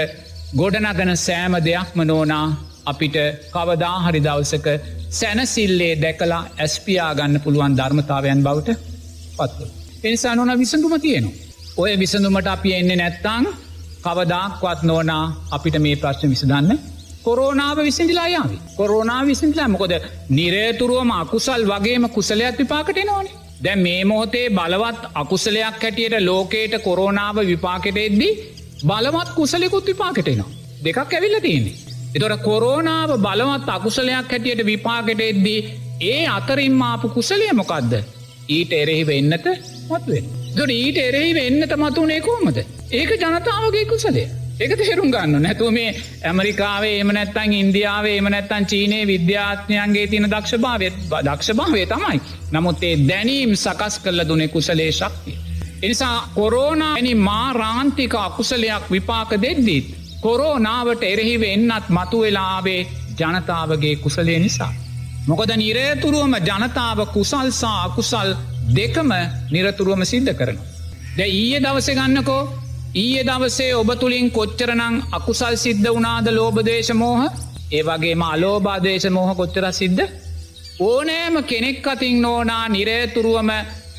ගොඩනගන සෑම දෙයක්ම නෝනා අපිට කවදාහරි දවසක සැනසිල්ලේ දැකලා ඇස්පියාගන්න පුළුවන් ධර්මතාවයන් බවට පත්ව. එනිසා නොන විසඳුම තියෙනවා. ඔය විසඳුමට අපි එන්නේ නැත්තං කවදාක්වත් නෝනා අපිට මේ ප්‍රශ්න විසඳන්න කොරෝනාව විසිදිලා යාවි කොරෝනා විසිදිලා මොකොද නිරේතුරුවම අකුසල් වගේම කුසලයක් විපාකට නෝනේ දැ මේ මොහොතේ බලවත් අකුසලයක් හැටියට ලෝකයට කොරෝනාව විපාකට එද්දී බලවත් කුසලෙකුත් විපාකටනවා දෙකක් ඇවිල්ල තියන්නේ එතොට කොරෝනාව බලවත් අකුසලයක් හැටියට විපාකට එද්දී ඒ අතරින් මාපු කුසලය මොකක්ද ඊට එරෙහි වෙන්නට මත්වෙන් දොට ඊට එරෙහි වෙන්නට මතුනේ කෝමද ඒක ජනතාවගේ කුසලේ එක තේරුම් ගන්න නැතුව මේ ඇමරිකාවේ එම නැත්තන් ඉන්දියාවේ එම නැත්තන් චීනයේ විද්‍යාත්ඥයන්ගේ තින දක්ෂභාවත් දක්ෂභාවේ තමයි. නමුත් ඒ දැනීම් සකස් කරල දුනෙ කුසලේ ශක්තිය. එනිසා කොරෝනානි මාරාන්තික අකුසලයක් විපාක දෙද්දීත්. කොරෝනාවට එරෙහිව එන්නත් මතු වෙලාවේ ජනතාවගේ කුසලේ නිසා. මොකද නිරේතුරුවම ජනතාව කුසල්සා අකුසල් දෙකම නිරතුරුවම සිද්ධ කරන. ද ඊය දවස ගන්නකෝ ඊය දවසේ ඔබ තුළින් කොච්චරනං අකුසල් සිද්ධ වනාද ලෝබදේශමෝහ ඒ වගේම අලෝබාදේශ මෝහ කොච්චර සිද්ධ ඕනෑම කෙනෙක් අතින් නෝනා නිරේතුරුවම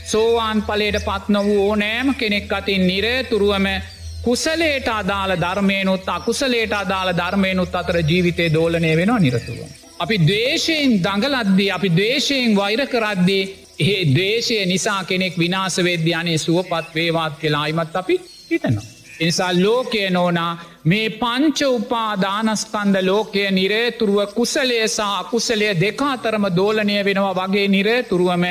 සෝවාන් පලේට පත් නොවූ ඕනෑම කෙනෙක් අතින් නිරේතුරුවම කුසලේට අදාළ ධර්මයනුත් අකුසලේට අදාළ ධර්මයනුත් අතර ජීවිතය දෝලනය වෙනවා නිරතුරුව. අපි දේශයෙන් දඟලද්දී අපි දේශයෙන් වෛර කරද්දී ඒ දේශය නිසා කෙනෙක් විනාස වෙද්‍යයානේ සුවපත් වේවාත් කියලා අයිමත් අපි හිතනවා. එනිසා ලෝකය නෝනා මේ පංච උපා දානස්කන්ද ලෝකය නිරේතුරුව කුසලය සහ අකුසලය දෙකාතරම දෝලනය වෙනවා වගේ නිරේතුරුවම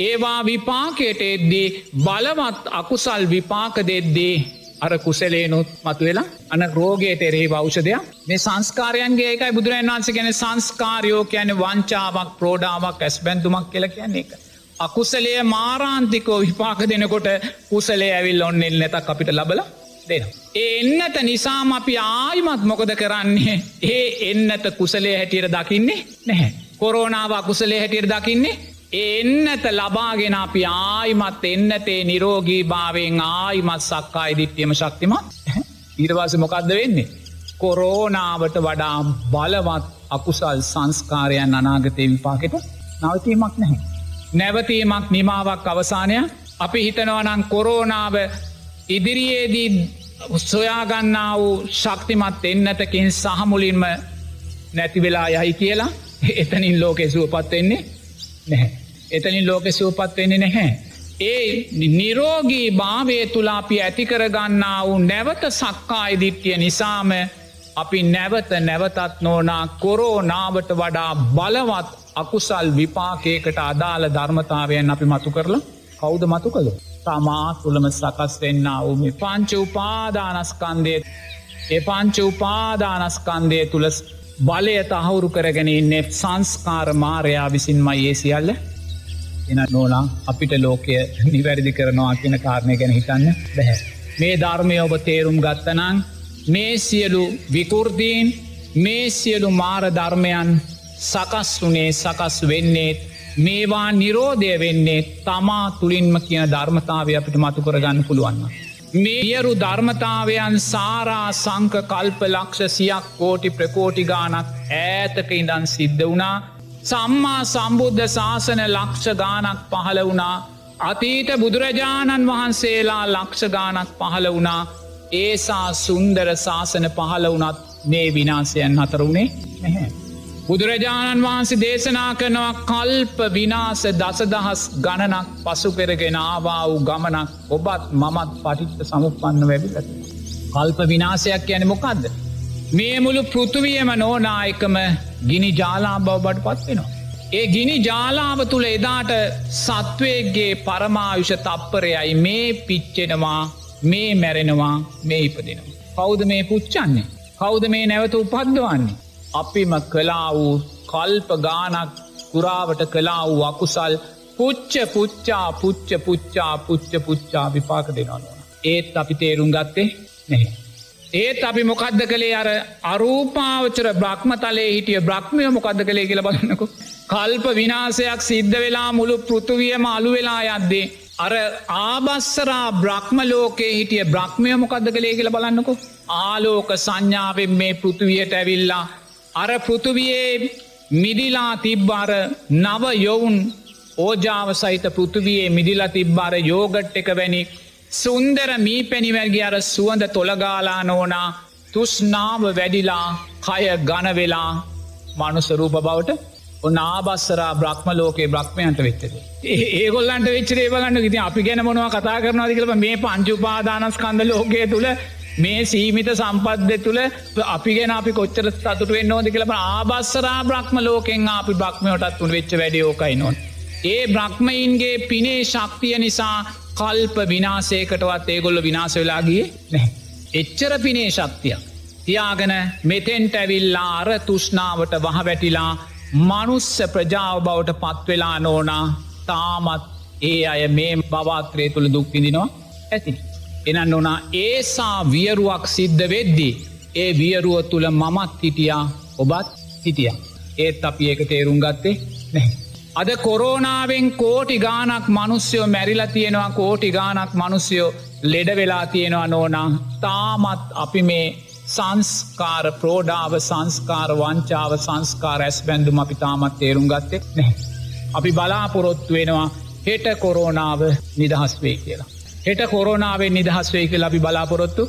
ඒවා විපාකයට එද්දී බලවත් අකුසල් විපාක දෙද්දී අර කුසලේනුත් මතුවෙලා අන රෝගයට එරෙහි වෞෂදයක් මේ සංස්කාරයන්ගේ ඒකයි බුදුරන් වන්ස ගැන සංස්කාරයෝ කියන වංචාවක් ප්‍රෝඩාවක් ඇස් බැන්තුමක් කියල කියන්නේ එක. අකුසලේ මාරාන්තිකෝ විපාක දෙනකොට කුසලේ ඇවිල් ඔන්නෙල් නැතක් අපිට ලබල දෙන. ඒ එන්නත නිසාම අපි ආයිමත් මොකද කරන්නේ ඒ එන්නත කුසලේ හැටියට දකින්නේ නැහැ. කොරෝනාව අකුසලේ හැටියට දකින්නේ එන්නත ලබාගෙන අපි ආයිමත් එන්නතේ නිරෝගී භාවෙන් ආයිමත් සක්කා ඉදිත්‍යයම ශක්තිමත් ඊරවාස මොකක්ද වෙන්නේ. කොරෝනාවට වඩා බලවත් අකුසල් සංස්කාරයන් අනාගතය විපාකට නවතීමක් නැහැ. නැවතීමක් නිමාවක් අවසානය අපි හිතනවනං කොරෝනාව ඉදිරියේදී සොයාගන්නා වූ ශක්තිමත් එන්නතකින් සහමුලින්ම නැතිවෙලා යහි කියලා එතනින් ලෝකෙ සුවපත් වෙන්නේ නැහැ. එතනින් ලෝකෙ සූපත් වෙන්නේ නැහැ. ඒ නිරෝගී භාවය තුලාපි ඇතිකරගන්නා වූ නැවත සක්කා ඉදිට්ටිය නිසාම අපි නැවත නැවතත් නෝනා කොරෝනාවට වඩා බලවත් අකුසල් විපාකයකට අදාළ ධර්මතාවයන් අපි මතු කරලා කෞද මතු කළ. තමා තුළම සකස් වෙන්න වූම පංච උපාදානස්කන්දය ඒ පංච උපාදානස්කන්දය තුළ බලය තහවුරු කරගෙන ඉන්නේ සංස්කාර මාරයා විසින්මයි ඒ සියල්ල එන නෝලා අපිට ලෝකය නිවැරදි කරනවා කියන කාරණය ගැන හිතන්න බැහැ. මේ ධර්මය ඔබ තේරුම් ගත්තනං මේ සියලු විකෘදීන් මේ සියලු මාර ධර්මයන් සකස් වනේ සකස් වෙන්නේත් මේවා නිරෝධය වෙන්නේ තමා තුළින්ම කියන ධර්මතාවය අපිට මතු කරගන්න පුළුවන්න. මේයරු ධර්මතාවයන් සාරා සංක කල්ප ලක්ෂ සියක් කෝටි ප්‍රකෝටි ගානක් ඈතක ඉඳන් සිද්ධ වනා සම්මා සම්බුද්ධ ශාසන ලක්ෂ ගානක් පහළ වුණා අතීත බුදුරජාණන් වහන්සේලා ලක්ෂ ගානක් පහළ වුණා ඒසා සුන්දර ශාසන පහළ වනත් මේ විනාසයන් හතරුණේ නැහැ. බුදුරජාණන් වහන්සේ දේශනා කරනවා කල්ප විනාස දසදහස් ගණනක් පසු පෙරගෙන ආවා වූ ගමනක් ඔබත් මමත් පටිච්ච සමුපන්න වැැදිලට. කල්ප විනාසයක් යන මොකක්ද. මේ මුළු පෘතුවියම නෝනායකම ගිනි ජාලා බවබට පත්වෙනවා. ඒ ගිනි ජාලාව තුළ එදාට සත්වයගේ පරමාවිෂ තප්පරයයි මේ පිච්චෙනවා මේ මැරෙනවා මේ ඉපදෙනවා. කෞද මේ පුච්චන්නේ. කෞද මේ නැවත උපද්දවන්නේ. අපිම කලා වූ කල්ප ගානක් කුරාවට කලා වූ අකුසල් පුච්ච පුච්චා පුච්ච පුච්චා පුච්ච පුච්චා විපාක දෙනවනවා. ඒත් අපි තේරුම් ගත්තේ නැහැ. ඒත් අපි මොකක්ද කළේ අර අරූපාවචර බ්‍රහ්ම තලේ හිටිය බ්‍රහ්මය මොකක්ද කළේ කියල බලන්නකු. කල්ප විනාසයක් සිද්ධ වෙලා මුළු පෘතුවියම අලු වෙලා යද්දේ. අර ආබස්සරා බ්‍රහ්ම ලෝකේ හිටිය බ්‍රහ්මය මොකක්ද කළේ කියල බලන්නකු. ආලෝක සංඥාවෙන් මේ පෘතුවියට ඇවිල්ලා අර පෘතුවයේ මිදිලා තිබ්බාර නව යොවුන් ඕජාව සහිත පෘතුවයේ මිදිලා තිබ්බාර යෝගට් එක වැනි සුන්දර මී පැනිවැල්ගේ අර සුවඳ තොළගාලා නෝනා තුස්නාව වැඩිලා කය ගණවෙලා මනුසරූප බවට ඔන්න ආබස්සරා බ්‍රහ්ම ලෝකේ බ්‍රහ්මයන්ට වෙච්චද. ඒගොල්ලන්ට වෙච්චරේ බලන්න ඉති අපි ගැන මොනවා කතා කරනවාද කියලම මේ පංචුපාදානස්කන්ද ලෝකය තුළ මේ සීමිත සම්පත්ද තුළ අපි ගෙන අපි කොච්චර සතුට වෙන්න ඕද කියලම ආබස්සරා බ්‍රහ්ම ලෝකෙන් අපි බ්‍රහ්මයටත් තුන් වෙච්ච වැඩියෝකයි නොන්. ඒ බ්‍රහ්මයින්ගේ පිනේ ශක්තිය නිසා කල්ප විනාසේකටවත් ඒගොල්ල විනාස වෙලාගේ නැහැ. එච්චර පිනේ ශක්තිය. තියාගෙන මෙතෙන්ට ඇවිල්ලා අර තුෂ්නාවට වහ වැටිලා මනුස්ස ප්‍රජාව බවට පත්වෙලා නෝනා තාමත් ඒ අය මේ බවාත්‍රය තුළ දුක්විදිනවා ඇති. එනන්න ඕනා ඒසා වියරුවක් සිද්ධ වෙද්දී. ඒ වියරුව තුළ මමත් හිටියා ඔබත් හිටිය. ඒත් අපි ඒක තේරුම් ගත්තේ නැ. අද කොරෝනාවෙන් කෝටි ගානක් මනුස්්‍යයෝ මැරිලා තියෙනවා කෝටි ගානක් මනුස්්‍යයෝ ලෙඩ වෙලා තියෙනවා නෝනා තාමත් අපි මේ සංස්කාර ප්‍රෝඩාව සංස්කාර වංචාව සංස්කාර ඇස් බැඳුම අපි තාමත් තේරුම් ගත්තෙ නැහැ. අපි බලාපොරොත්තු වෙනවා හෙට කොරෝනාව නිදහස් වේ කියලා. හෙට කොරෝනාවෙන් නිදහස් වේ කියලා අපි බලාපොරොත්තු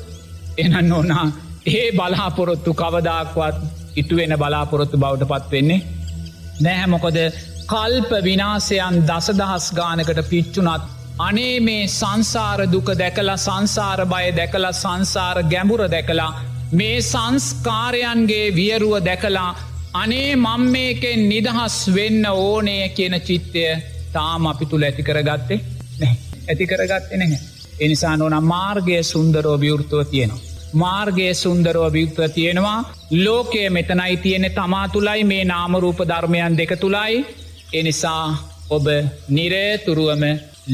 එනන්න ඕනා ඒ බලාපොරොත්තු කවදක්වත් ඉටුවෙන බලාපොරොත්තු බවට පත්වෙන්නේ නැහැ මොකොද කල්ප විනාසයන් දසදහස් ගානකට පිච්චුනත් අනේ මේ සංසාර දුක දැකලා සංසාර බය දැකලා සංසාර ගැඹුර දැකලා මේ සංස්කාරයන්ගේ වියරුව දැකලා අනේ මං මේකෙන් නිදහස් වෙන්න ඕනය කියන චිත්තය තාම අපි තුළ ඇති කරගත්තේ නැ ඇති කරගත්තේ නැහැ. එනිසා නොනම් මාර්ගය සුන්දරෝ විවෘතුව තියෙනවා. මාර්ගයේ සුන්දරව විවත්ව තියෙනවා ලෝකය මෙතනයි තියෙනෙ තමා තුළයි මේ නාමරූප ධර්මයන් දෙක තුළයි එනිසා ඔබ නිරේතුරුවම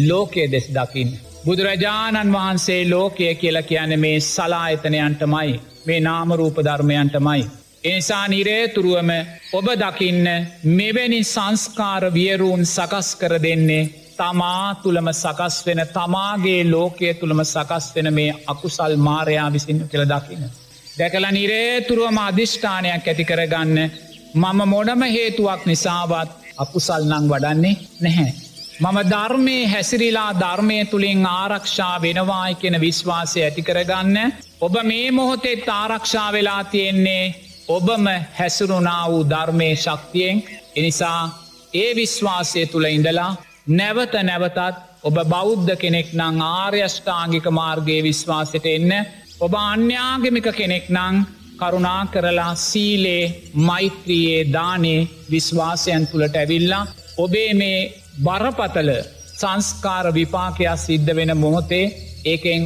ලෝකයේ දෙස් දකිින්. බුදුරජාණන් වහන්සේ ලෝකය කියලා කියන මේ සලා එතනයන්ටමයි මේ නාමරූප ධර්මයන්ටමයි. එනිසා නිරේතුරුවම ඔබ දකින්න මෙවැනි සංස්කාර වියරුන් සකස් කර දෙන්නේ තමා තුළම සකස් වෙන තමාගේ ලෝකය තුළම සකස් වෙන මේ අකුසල් මාරයා විසින්න කෙළ දකින්න. දැකල නිරේතුරුවම අධිෂ්ඨානයක් ඇති කරගන්න මම මොනම හේතුවක් නිසාවත් අකුසල් නං වඩන්නේ නැහැ. මම ධර්මය හැසිරිලා ධර්මය තුළින් ආරක්ෂා වෙනවායි කෙන විශ්වාසය ඇති කරගන්න. ඔබ මේ මොහොතෙත් ආරක්ෂා වෙලා තියෙන්නේ ඔබම හැසුරුනා වූ ධර්මය ශක්තියෙන්. එනිසා ඒ විශ්වාසය තුළ ඉඳලා නැවත නැවතත් ඔබ බෞද්ධ කෙනෙක් නං ආර්යෂ්ඨාංගික මාර්ගයේ විශ්වාසයට එන්න. ඔබ අන්‍යාගමික කෙනෙක් නං කරුණා කරලා සීලේ මෛත්‍රියයේ දානේ විශ්වාසයන් තුළට ඇවිල්ලා ඔබේ මේ බරපතල සංස්කාර විපාකයක් සිද්ධ වෙන මොහොතේ ඒකෙන්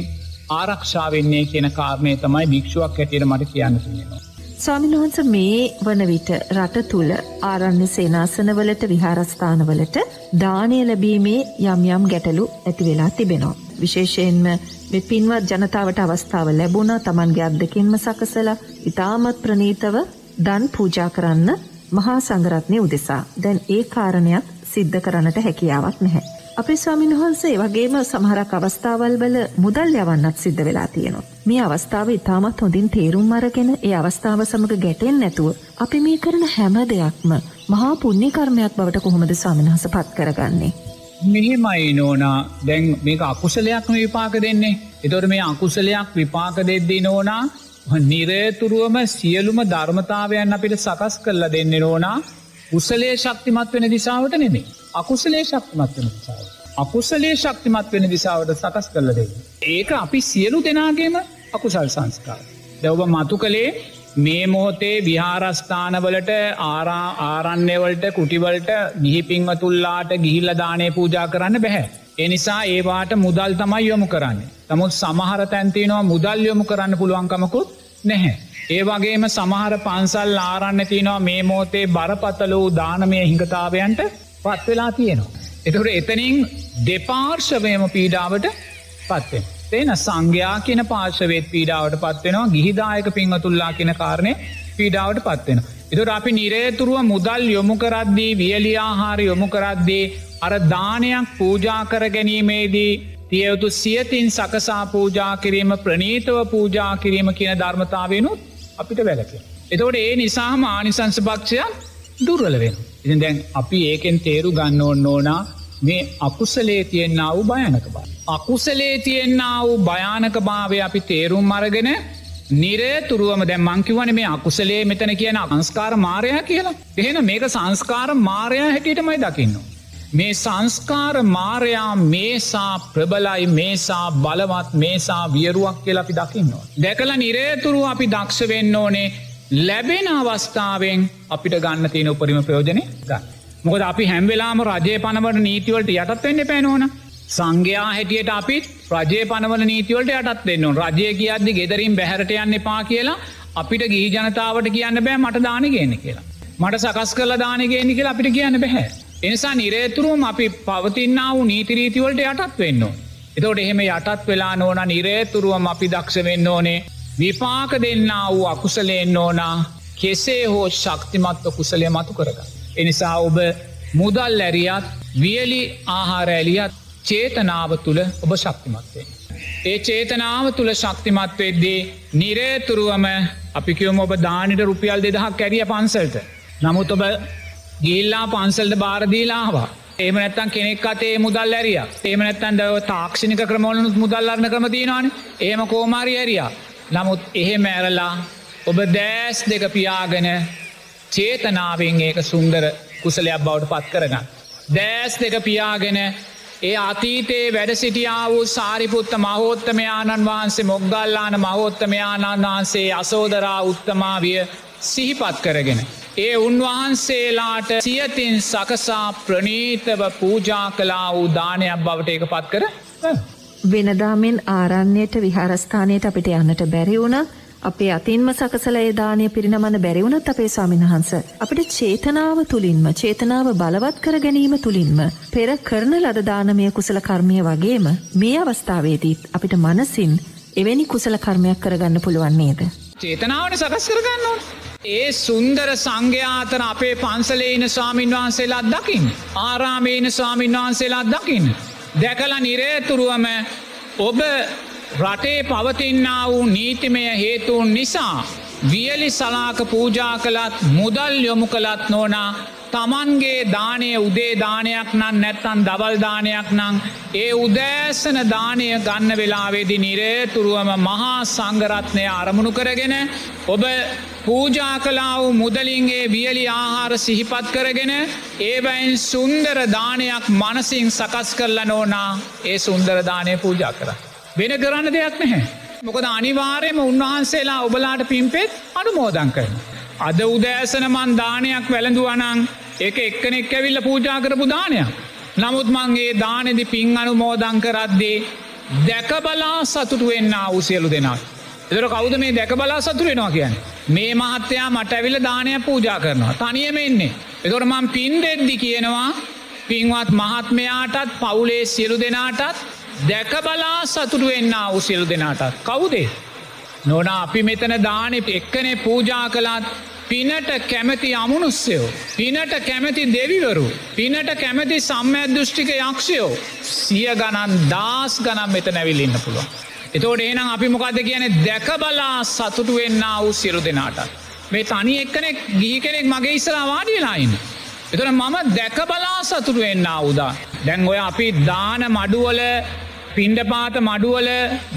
ආරක්ෂාවෙන්නේ කියන කාරණය තමයි භික්ෂුවක් හැටියට මට කියන්න සිෙනවා. ස්වාමින්වහන්ස මේ වන විට රට තුළ ආරණ්‍ය සේනාසනවලට විහාරස්ථානවලට දානය ලැබීමේ යම් යම් ගැටලු ඇති වෙලා තිබෙනවා. විශේෂයෙන්ම මෙ පින්වත් ජනතාවට අවස්ථාව ලැබුණ තමන්ගේ අත්දකින්ම සකසලා ඉතාමත් ප්‍රනීතව දන් පූජා කරන්න මහා සංගරත්නය උදෙසා. දැන් ඒ කාරණයක් සිද්ධ කරන්නට හැකියාවක් නැහැ. අපේ ස්වාමින් වහන්සේ වගේම සමහරක් අවස්ථාවල් වල මුදල් යවන්නත් සිද්ධ වෙලා තියෙනවා. මේ අවස්ථාව ඉතාමත් හොඳින් තේරුම් අරගෙන ඒ අවස්ථාව සමඟ ගැටෙන් නැතුව අපි මේ කරන හැම දෙයක්ම මහා පුුණ්‍ය කර්මයක් බවට කොහොමද ස්වාමින්හස පත් කරගන්නේ. මෙහෙමයි නෝනා දැන් මේක අකුසලයක්ම විපාක දෙන්නේ. එතොට මේ අකුසලයක් විපාක දෙද්දී නෝනා නිරේතුරුවම සියලුම ධර්මතාවයන් අපිට සකස් කරලා දෙන්න නෝනා උසලේ ශක්තිමත් වෙන දිසාවට නෙමේ. අකුසලේ ශක්තිමත් වෙන දිසාව. අකුසලේ ශක්තිමත් වෙන දිසාවට සකස් කරල දෙ. ඒක අපි සියලු දෙනාගේම අකුසල් සංස්කාර. දැවබ මතු කළේ මේ මොහොතේ විහාරස්ථානවලට ආරා ආරන්නේවලට කුටිවලට ගිහිපින්ව තුල්ලාට ගිහිල්ල දානය පූජා කරන්න බැහැ. එනිසා ඒවාට මුදල් තමයි යොමු කරන්න. තමුත් සමහර තැන්තිනවා මුදල් යොමු කරන්න පුළුවන්කමකුත් නැහැ. ඒ වගේම සමහර පන්සල් ආරන්න තියනවා මේ මෝතේ බරපතල වූ දානමය හිඟතාවයන්ට පත්වෙලා තියෙනවා. එතකට එතනින් දෙපාර්ශවයම පීඩාවට පත්වෙන. තේන සංඝයා කියන පාර්ශවේත් පීඩාවට පත්වෙනවා ගිහිදායක පින්වතුල්ලා කියන කාරණය පීඩාවට පත්වෙන. එතුට අපි නිරේතුරුව මුදල් යොමු කරද්දී වියලියාහාර යොමු කරද්දී අර දානයක් පූජා කර ගැනීමේදී තියයුතු සියතින් සකසා පූජා කිරීම ප්‍රනීතව පූජා කිරීම කියන ධර්මතාවයනුත් අපිට වැලක. එතවට ඒ නිසාහම ආනිසංස භක්ෂයක් දුර්වල වෙන. ඉතින් දැන් අපි ඒකෙන් තේරු ගන්න ඕන්න ඕනා මේ අකුසලේ තියෙන්න්න වූ භයනක බා. අකුසලේ තියෙන්න්න වූ භයානක භාවය අපි තේරුම් අරගෙන නිරේතුරුවම දැ මංකිවන මේ අකුසලේ මෙතන කියන සංස්කාර මාරයා කියලා. එහෙන මේක සංස්කාර මාරයා හැටියටමයි දකින්න. මේ සංස්කාර මාරයා මේසා ප්‍රබලයි මේසා බලවත් මේසා වියරුවක් කියලා අපි දකින්නවා. දැකල නිරේතුරු අපි දක්ෂ වෙන්න ඕනේ ලැබෙන අවස්ථාවෙන් අපිට ගන්න තියෙන උපරිම ප්‍රයෝජනය ගන්න. මොකද අපි හැම්වෙලාම රජය පනවට නීතිවලට යටත් වෙන්න පැනෝන. සංඝයා හැටියට අපිත් රජය පනවල නීතිවලට යටත් දෙන්න රජය කියද්දි ගෙදරින් බැහරට යන්න එපා කියලා අපිට ගිහි ජනතාවට කියන්න බෑ මට දාන ගන්න කියලා. මට සකස් කල දානගේනි කියලා අපිට කියන්න බැහැ. එනිසා නිරේතුරුවම අපි පවතින්න වූ නීතිරීතිවලට යටත් වෙන්න. එතෝට එහෙම යටත් වෙලා නෝන නිරේතුරුවම අපි දක්ෂ වෙන්න ඕනේ විපාක දෙන්න වූ අකුසලයෙන් ඕනා කෙසේ හෝ ශක්තිමත්ව කුසලය මතු කරග. එනිසා ඔබ මුදල් ඇරියත් වියලි ආහාර ඇලියත් චේතනාව තුළ ඔබ ශක්තිමත්වේ. ඒ චේතනාව තුළ ශක්තිමත් වෙද්දී නිරේතුරුවම අපිකවම ඔබ දානිට රුපියල් දෙදහක් කැරිය පන්සල්ට. නමුත් ඔබ ගිල්ලා පන්සල්ට බාරදීලාවා. ඒම නැත්තන් කෙනෙක් අතේ මුදල් ඇරිය ඒම නැත්තන් දව තාක්ෂණික ක්‍රමෝලනුත් මුදල්ලරන ක්‍රම තියෙනවාන ඒම කෝමාරි ඇරියා. නමුත් එහෙ මෑරලා ඔබ දෑස් දෙක පියාගෙන චේතනාවෙන් ඒක සුන්දර කුසලයක් බවට පත් කරගන්න. දෑස් දෙක පියාගෙන ඒ අතීතයේ වැඩ සිටියා වූ සාරිපුත්ත මහෝත්තමයාණන් වහන්සේ මොග්ගල්ලාන මහෝත්තමයාණන් වහන්සේ අසෝදරා උත්තමාවිය සිහිපත් කරගෙන. ඒ උන්වහන්සේලාට සියතින් සකසා ප්‍රනීතව පූජා කලා වූ දානයක් බවට එක පත් කර වෙනදාමෙන් ආරණ්‍යයට විහාරස්ථානයට අපිට යන්නට බැරිවුණ අපේ අතින්ම සකසල ඒදානය පිරිනමන බැරිවුණත් අපේ ස්වාමින්වහන්ස. අපිට චේතනාව තුළින්ම චේතනාව බලවත් කර ගැනීම තුළින්ම. පෙර කරන ලදදානමය කුසල කර්මය වගේම මේ අවස්ථාවේදීත් අපිට මනසින් එවැනි කුසල කර්මයක් කරගන්න පුළුවන් නේද. චේතනාවට සකස් කරගන්න ඕන. ඒ සුන්දර සංඝ්‍යාතර අපේ පන්සලේන ස්වාමීන් වහන්සේලාත් දකිින්. ආරාමේන ස්වාමීන් වහන්සේලාත් දකින්න. දැකල නිරේතුරුවම ඔබ රටේ පවතින්නා වූ නීතිමය හේතුවන් නිසා වියලි සලාක පූජා කළත් මුදල් යොමු කළත් නෝනා තමන්ගේ දානය උදේ දානයක් නම් නැත්තන් දවල්දානයක් නං ඒ උදෑසන දානය ගන්න වෙලාවෙදි නිරේතුරුවම මහා සංගරත්නය අරමුණු කරගෙන ඔබ පූජා කලා වූ මුදලින්ගේ වියලි ආහාර සිහිපත් කරගෙන ඒබයින් සුන්දර දානයක් මනසින් සකස් කරල නෝනා ඒ සුන්දර දානය පූජා කර. වෙන කරන්න දෙයක් නැහැ. මොකද අනිවාරයම උන්වහන්සේලා ඔබලාට පිම්පෙත් අනුමෝදං කරන. අද උදෑසන මන් දානයක් වැළඳුවනං එක එක්කනෙක් ඇවිල්ල පූජා කරපු දානයක්. නමුත් මංගේ දානෙදි පින් අනුමෝදං කරද්දේ දැකබලා සතුටු වෙන්න අවසියලු දෙෙනයි. එදර කවුද මේ දැක බලා සතුරෙනවා කියන්න. මේ මහත්තයා මට ඇවිල දානයක් පූජා කරනවා. තනියම එන්නේ. එතොට මං පින් දෙද්දි කියනවා පින්වත් මහත්මයාටත් පවුලේ සියලු දෙනාටත් දැකබලා සතුරු වෙන්න අවසිල් දෙනාටත් කවුදේ. නොන අපි මෙතන දානෙ එක්කනේ පූජා කළත් පිනට කැමති අමනුස්්‍යයෝ. පිනට කැමති දෙවිවරු. පිනට කැමති සම්මඇදෘෂ්ටික යක්ෂයෝ. සිය ගණන් දස් ගනම් මෙත නැවිල්ලන්න පුළුවන්. එතෝට ඒනම් අපි මොකක්ද කියන දැකබලා සතුටු වෙන්න වූ සියලු දෙනාට. මේ තනි එක්කනෙක් ගී කෙනෙක් මගේ ඉස්සලා වාඩියලායින්න. එතන මම දැකබලා සතුටු වෙන්න උදා. දැන් ඔය අපි දාන මඩුවල පින්ඩපාත මඩුවල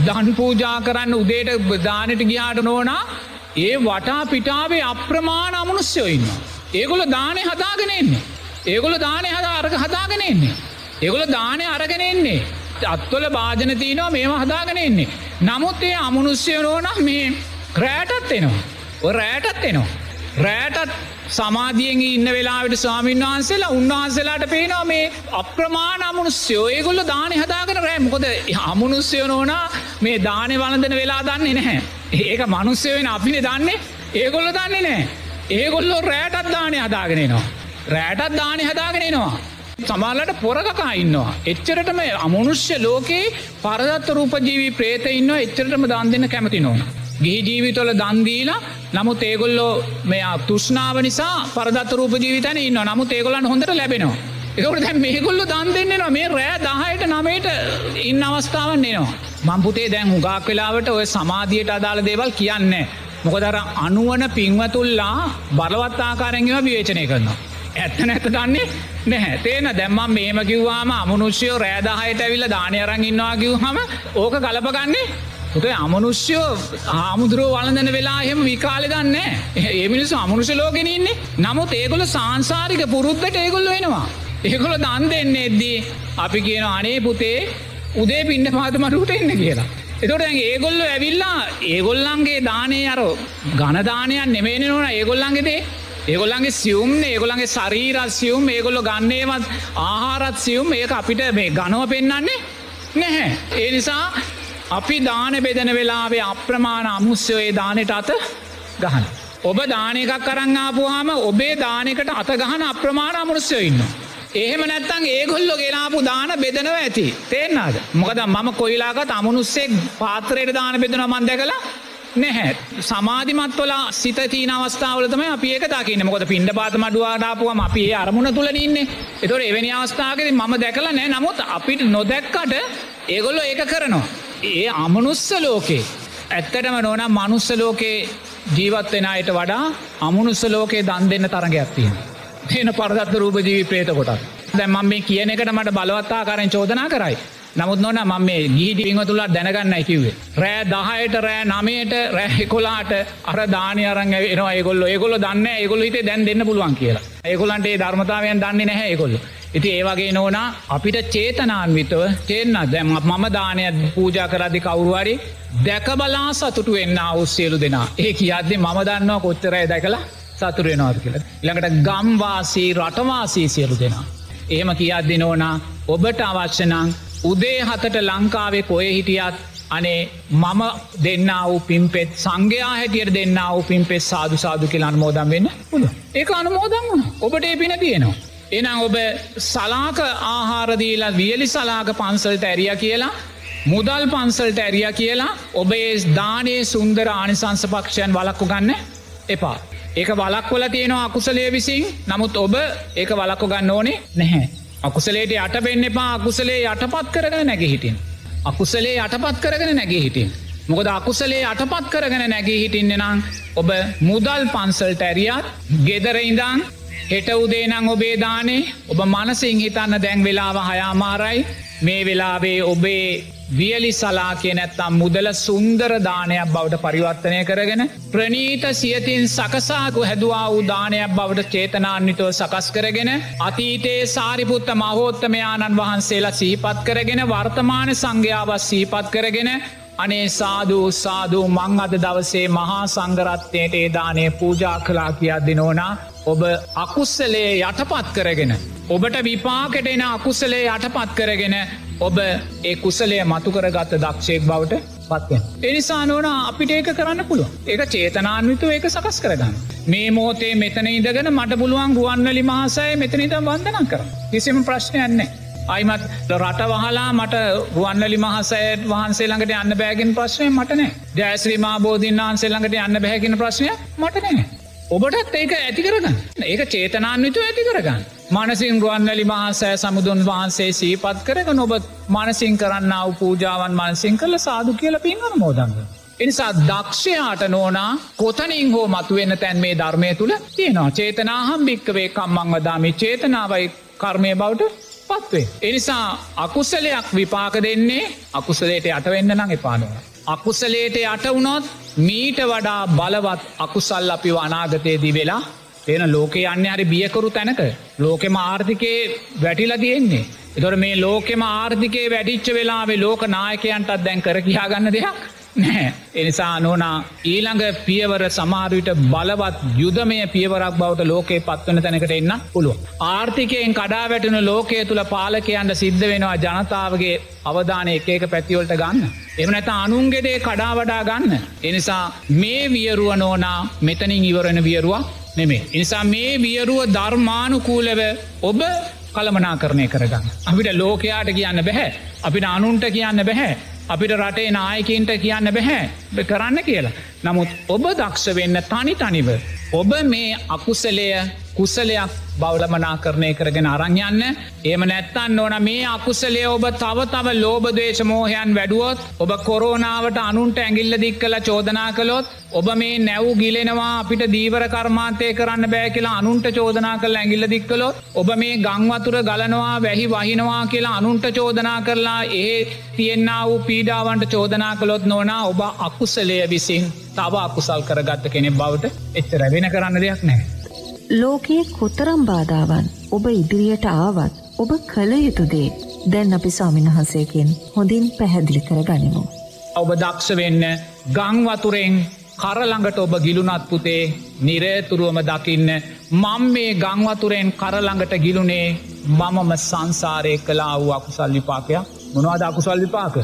දන් පූජා කරන්න උදේට දානට ගියාට නෝනා ඒ වටා පිටාවේ අප්‍රමාණ අමනුස්්‍යයඉන්න. ඒගොල දානය හදාගෙනෙන්නේ. ඒගොල දානය හද අරග හදාගෙනෙන්නේ. ඒගොල දානය අරගෙනෙන්නේ. අත්වල භාජන තියනවා මේම හදාගෙනෙන්නේ. නමුත් ඒ අමනුස්්‍යයනෝන මේ ක්‍රෑටත් එනවා. රෑටත් එනවා. රෑටත් සමාධියෙන් ඉන්න වෙලාට ස්වාමීන් වහන්සේලා උන්වහන්සේලාට පේනවා මේ අප්‍රමාණ අමනුස්්‍යයෝ ඒගොල්ල දානය හදාගෙන රෑ මොකොද අමනුස්්‍යය නෝනා මේ දානය වලඳන වෙලා දන්නේ නැහැ. ඒක මනුස්්‍ය වෙන අපිනේ දන්නේ ඒගොල්ල දන්නේ නෑ. ඒගොල්ලෝ රෑටත් දානය හදාගෙනනවා. රෑටත් දානය හදාගෙනනවා. සමාලට පොරකකා ඉන්නවා. එච්චරටම අමනුෂ්‍ය ලෝකයේ පරදත්ත රූපජීවී ප්‍රේත ඉන්න එච්චරටම දන් දෙන්න කැමති නොන. ගිහි ජීවිතොල දන්දීලා නමුත් ඒගොල්ලෝ මෙයා තුෂ්නාව නිසා පරදත් රූප ජීවිතන ඉන්න නමුත් ඒගොලන් හොඳට ලැබෙනවා. එකට දැ මේගොල්ල දන් දෙන්නවා මේ රෑ දහයට නමයට ඉන්න අවස්ථාවන් එනවා. මම්පුතේ දැන් හුගක් වෙලාවට ඔය සමාධියයට අදාළ දේවල් කියන්නේ. මොකදර අනුවන පින්වතුල්ලා බලවත්තාකාරැගව විවේචනය කරනවා. ඇත්ත නැත දන්නේ නැහැ තේන දැම්මම් මේම කිව්වාම අමනුෂ්‍යයෝ රෑදාහයට ඇවිල්ල දානයරං ඉන්නවා කිව් හම ඕක ගලපගන්නේ තුතේ අමනුෂ්‍යයෝ ආමුදුරුව වලඳන වෙලා එහෙම විකාලෙ දන්න ඒ මිනිසු අමනුෂ ලෝගෙන ඉන්නේ. නමුත් ඒගොල සංසාරික පුරුද්ධට ඒගොල්ල වෙනවා. ඒගොල දන් දෙන්න එද්දී අපි කියන අනේ පුතේ උදේ පින්ඩ පාතමටුට එන්න කියලා. එතොට ඒගොල්ල ඇවිල්ලා ඒගොල්ලන්ගේ දානය අර ගණදානයන් නෙමේන නොන. ඒගොල්ලන්ගෙදේ ඒගොල්ලන්ගේ සියුම් ඒගොලන්ගේ සරීරත් සියුම්. ඒගොල්ලො ගන්නේවත් ආහාරත් සියුම්. ඒක අපිට මේ ගනව පෙන්න්නන්නේ නැහැ. ඒ නිසා අපි දාන බෙදන වෙලාවේ අප්‍රමාණ අමුස්්‍යයේ දානයට අත ගහන. ඔබ දානකක් කරන්නාපුහම ඔබේ දානකට අත ගහන අප්‍රමාණ අමනුස්්‍යය ඉන්න. එහෙම නැත්තං ඒගොල්ලො ගෙනාපු දාන බෙදනව ඇති තේෙන්නාද මොකද මම කොයිලාකත් අමනුස්සෙක් පාත්‍රයට දාන බෙදන මන් දැකලා නැහැ සමාධිමත්වල සිත තිීන අවස්ථාවලතම අපි ඒක දකින්න මොකද පින්ඩ පාත මඩුවාඩාපුුවම අපි ඒ අරමුණ තුළ ඉන්නේ එතොට එවැනි අවස්ථාවකද මම දැකලා නෑ නමුත් අපිට නොදැක්කට ඒගොල්ලො ඒක කරනවා. ඒ අමනුස්ස ලෝකේ ඇත්තටම නොනම් මනුස්ස ලෝකේ ජීවත්වෙන අයට වඩා අමනුස්ස ලෝකේ දන් දෙන්න තරගයක් තියෙන. තියෙන පරදත්ත රූප ජීවි ප්‍රේත කොටත් දැම් මම මේ කියන එකට මට බලවත්තා කරෙන් චෝදනා කරයි. නමුත් නොන මම මේ ගීඩි පිංහතුලා දැනගන්න කිවේ. රෑ දහයට රෑ නමයට රෑකොලාට අර දානය අරන් එනවා ඒගොල්ල ඒගොල්ල දන්න ඒගොල්ල හිතේ දැන් දෙන්න පුළුවන් කියලා. ඒගොලන්ටේ ධර්මතාවයන් දන්නේ නැහැ ඒගොල්ල. ඉති ඒවගේ නෝනා අපිට චේතනාන්විතව චේන්න දැම මම දානය පූජා කරදි කවුරුවරි දැකබලා සතුටු වෙන්න අවස්සේලු දෙනා ඒ කියද්දේ මම දන්නවා කොච්චරය දැකලා සතුරෙනවාද කියලා. ළඟට ගම්වාසී රටවාසී සියලු දෙනා. එහෙම කියද්දි නෝනා ඔබට අවශ්‍යනං උදේ හතට ලංකාවේ කොය හිටියත් අනේ මම දෙන්න වූ පිම්පෙත් සංඝයා හැටියට දෙන්න වූ පිම්පෙත් සාදු සාදු කියලාන් මෝදම් වෙන්න පුළ ඒ අනුමෝදම් වුණ ඔබට ඒ පින තියෙනවා. එනම් ඔබ සලාක ආහාරදීලා වියලි සලාක පන්සල්ට ඇරිය කියලා මුදල් පන්සල්ට ඇරිය කියලා ඔබේ දානයේ සුන්දර ආනිසංස පක්ෂයන් වලක්කු ගන්න එපා. ඒක වලක්වල තියෙනවා අකුසලය විසින් නමුත් ඔබ ඒක වලක්කු ගන්න ඕනේ නැහැ. අකුසලේට යට වෙන්න එපා අකුසලේ යටපත් කරගෙන නැග හිටින්. අකුසලේ යටපත් කරගෙන නැගේ හිටින්. මොකද අකුසලේ අටපත් කරගෙන නැගේ හිටින්න නම් ඔබ මුදල් පන්සල්ට ඇරියත් ගෙදරඉදං හෙට උදේනං ඔබේ දානේ ඔබ මනසිං හිතන්න දැන් වෙලාව හයාමාරයි. මේ වෙලාවේ ඔබේ වියලි සලා කිය නැත්තම් මුදල සුන්දර දානයක් බවට පරිවර්තනය කරගෙන ප්‍රනීත සියතින් සකසාකු හැදවා උදානයක් බවට චේතනාන්විතව සකස් කරගෙන අතීතයේ සාරිපුත්ත මහෝත්තමයාණන් වහන්සේලා සීපත් කරගෙන වර්තමාන සංඝ්‍යාවත් සීපත් කරගෙන අනේ සාධූ සාධූ මං අද දවසේ මහා සංගරත්වයට ඒදානය පූජා කලා කියා දෙනෝනා ඔබ අකුස්සලේ යටපත් කරගෙන. ඔබට විපාකට එන අකුසලේ යටපත් කරගෙන ඔබ ඒ කුසලේ මතුකරගත්ත දක්ෂයෙක් බවට පත්වෙන්. එනිසා නොන අපිට ඒක කරන්න පුළුව ඒක චේතනාන්විතු ඒක සකස් කරගන්න. මේ මෝතේ මෙතන ඉදගෙන මට පුළුවන් ගුවන්වලි මහසය මෙතනීද වන්දනම් කර. කිසිම ප්‍රශ්නයන්නේ. අයිමත් රට වහලා මට රුවන්වලි මහසයට වහන්සේ ළඟට යන්න බෑගෙන් ප්‍රශ්නය මටනෑ ජයශ්‍රීමා බෝධීන් වහන්සේ ළඟට යන්න බැහැගෙන ප්‍රශ්නය මටනෑ. ඔබටත් ඒක ඇති කරගන්න ඒක චේතනාන්විතු ඇති කරගන්න. මනසින් රුවන්වැලි මහසෑ සමුදුන් වහන්සේ සීපත් කරග නොබ මනසින් කරන්න වූ පූජාවන් මනසින් කළ සාදු කියල පින්ගන මෝදන්ග. එනිසා දක්ෂයාට නෝනා කොතනින් හෝ මතුවෙන්න තැන් මේ ධර්මය තුළ තියෙනවා චේතනාහම් භික්කවේ කම්මංවදාමි චේතනාවයි කර්මය බවට පත්වේ. එනිසා අකුසලයක් විපාක දෙන්නේ අකුසලේට අටවෙන්න නං එපානවා. අකුසලේට යටවුණොත් මීට වඩා බලවත් අකුසල් අපි අනාගතයේදී වෙලා තියෙන ලෝකේ යන්න හරි බියකරු තැනක ලෝකෙම ආර්ථිකයේ වැටිල තියෙන්නේ. එතොට මේ ලෝකෙම ආර්ථිකයේ වැඩිච්ච වෙලාවේ ලෝක නායකයන්ටත් දැන් කර කියාගන්න දෙයක් නෑ. එනිසා නොනා ඊළඟ පියවර සමාරවිට බලවත් යුදමය පියවරක් බවට ලෝකයේ පත්වන තැනකට එන්න පුළුව. ආර්ථිකයෙන් කඩා වැටුන ලෝකය තුළ පාලකයන්ට සිද්ධ වෙනවා ජනතාවගේ අවධානය එක එක පැතිවලට ගන්න. එම නැත අනුන්ගෙදේ කඩා වඩා ගන්න. එනිසා මේ වියරුව නෝනා මෙතනින් ඉවරෙන වියරුවක් නෙමේ. එනිසා මේ වියරුව ධර්මානුකූලව ඔබ කළමනා කරණය කරගන්න. අපිට ලෝකයාට කියන්න බැහැ. අපිට අනුන්ට කියන්න බැහැ. අපිට රටේ නායකින්ට කියන්න බැහැ කරන්න කියලා. නමුත් ඔබ දක්ෂ වෙන්න තනි තනිව. ඔබ මේ අකුසලය කුසලයක් බෞලමනා කරණය කරගෙන අරංයන්න ඒම නැත්තන්න ඕන මේ අකුසලේ ඔබ තව තව ලෝබදේශ මෝහයන් වැඩුවොත් ඔබ කොරෝනාවට අනුන්ට ඇගිල්ල දික් කළ චෝදනා කළොත් ඔබ මේ නැව් ගිලෙනවා අපිට දීවර කර්මාන්තය කරන්න බෑ කියලා අනුන්ට චෝදනා කළ ඇගිල්ල දික්කලොත් ඔබ මේ ගංවතුර ගලනවා වැහි වහිනවා කියලා අනුන්ට චෝදනා කරලා ඒ තියෙන්න්න වූ පීඩාවන්ට චෝදනා කළොත් නොනා ඔබ අකුසලය විසින් තව අකුසල් කරගත්ත කෙනෙ බවට එච්ච රැවෙන කරන්න දෙයක් නෑ. ලෝකයේ කොතරම් බාධාවන් ඔබ ඉදිරියට ආවත් ඔබ කළ යුතුදේ දැන් අපි ස්වාමින්වහන්සේකින් හොඳින් පැහැදිලි කර ගනිමු. ඔබ දක්ෂ වෙන්න ගංවතුරෙන් කරළඟට ඔබ ගිලුනත් පුතේ නිරේතුරුවම දකින්න මං මේ ගංවතුරෙන් කරළඟට ගිලුනේ මමම සංසාරය කලා වූ අකුසල් විපාකයක් මොනවාද අකුසල් විපාක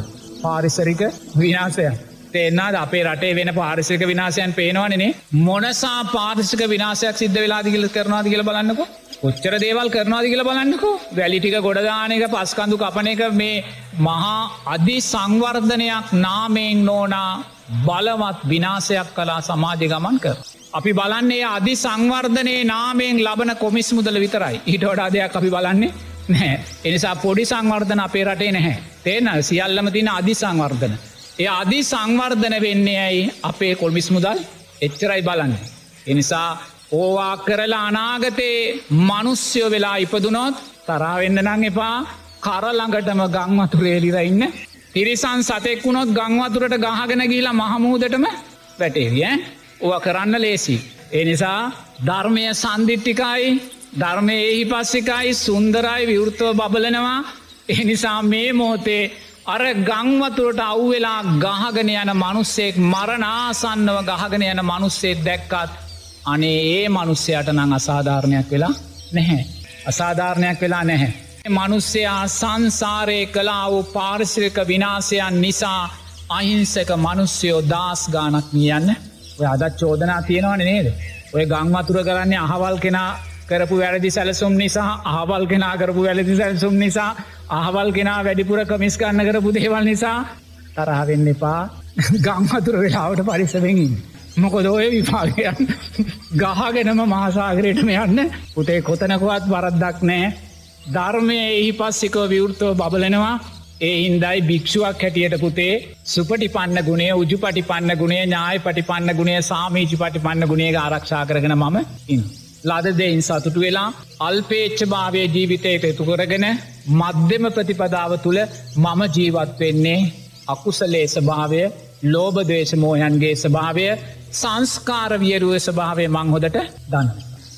පාරිසරික විනාසයක්. එන්නාද අපේ රටේ වෙන පාරිසික විනාසයන් පේනවනේ මොනසා පාරිසික විනාසයක් සිද්ධ වෙලාදිගල කරනවාද කියල බලන්නක. කොච්චර දේවල් කරනවාද කියලා බලන්නකෝ. වැලිටික ගොඩදානක පස්කඳු කපන එක මේ මහා අධි සංවර්ධනයක් නාමයෙන් නෝනා බලවත් විනාසයක් කලා සමාජය ගමන් කර. අපි බලන්නේ අධි සංවර්ධනයේ නාමයෙන් ලබන කොමිස් මුදල විතරයි. ඊට වඩා දෙයක් අපි බලන්නේ නෑ එනිසා පොඩි සංවර්ධන අපේ රටේ නැහැ. තේන සියල්ලම තින අධි සංවර්ධන. ඒ අධි සංවර්ධන වෙන්නේ ඇයි? අපේ කොල්මිස් මුදල් එච්චරයි බලන්න. එනිසා ඕවා කරලා අනාගතයේ මනුස්්‍යයෝ වෙලා ඉපදුනොත් තරාවෙන්න නං එපා. කරළඟටම ගංවතුරේලිර ඉන්න. තිරිසන් සතෙක් වුණොත් ගංවතුරට ගහගෙන ගීලා මහමූදටම වැටේවිය ඕව කරන්න ලේසි. එනිසා ධර්මය සන්දිිට්ටිකයි ධර්මය එහි පස්සිකයි සුන්දරයි විවෘතව බබලනවා. එනිසා මේ මොහොතේ අර ගංවතුරට අව්වෙලා ගහගෙන යන මනුස්සෙක් මරණාසන්නව ගහගෙන යන මනුස්සෙත් දැක්කත් අනේ ඒ මනුස්සයට නං අසාධාරණයක් වෙලා නැහැ. අසාධාරණයක් වෙලා නැහැ. මනුස්සයා සංසාරය කලා වූ පාරිසිරික විනාසයන් නිසා අහිංසක මනුස්්‍යයෝ දස් ගානක් නියන්න ඔය අදත් චෝදනා තියෙනවන නේද. ඔය ගංවතුර කරන්නේ අහවල් කෙනා කරපු වැරදි සැලසුම් නිසා අහවල් කෙනා කරපු වැලදි සැලසුම් නිසා අහවල් කෙනා වැඩිපුර කමිස්කන්න කරපු දේවල් නිසා තරහවෙන්න එපා ගංවතුර වෙලාවට පරිසවෙෙන්. මොකොද ඔය විපාගයන් ගහගෙනම මහසාගරයටම යන්න පුතේ කොතනකුවත් වරද්දක් නෑ ධර්මය එහි පස්සිකෝ විවෘතව බබලනවා ඒ හින්දයි භික්ෂුවක් හැටියට පුතේ සුපටි පන්න ගුණේ උජු පටි පන්න ගුණේ ඥාය පටි පන්න ගුණේ සාමීචි පටි පන්න ගුණේ ආරක්ෂා කරගෙන මම ඉන්. ලද දෙයින් සතුටු වෙලා අල්පේච්ච භාවය ජීවිතයට එතු කරගෙන මධ්‍යම ප්‍රතිපදාව තුළ මම ජීවත් වෙන්නේ අකුසලේ ස්භාවය ලෝබදේශමෝයන්ගේ ස්භාවය සංස්කාර වියරුව ස්භාවය මං හොදට දන්න.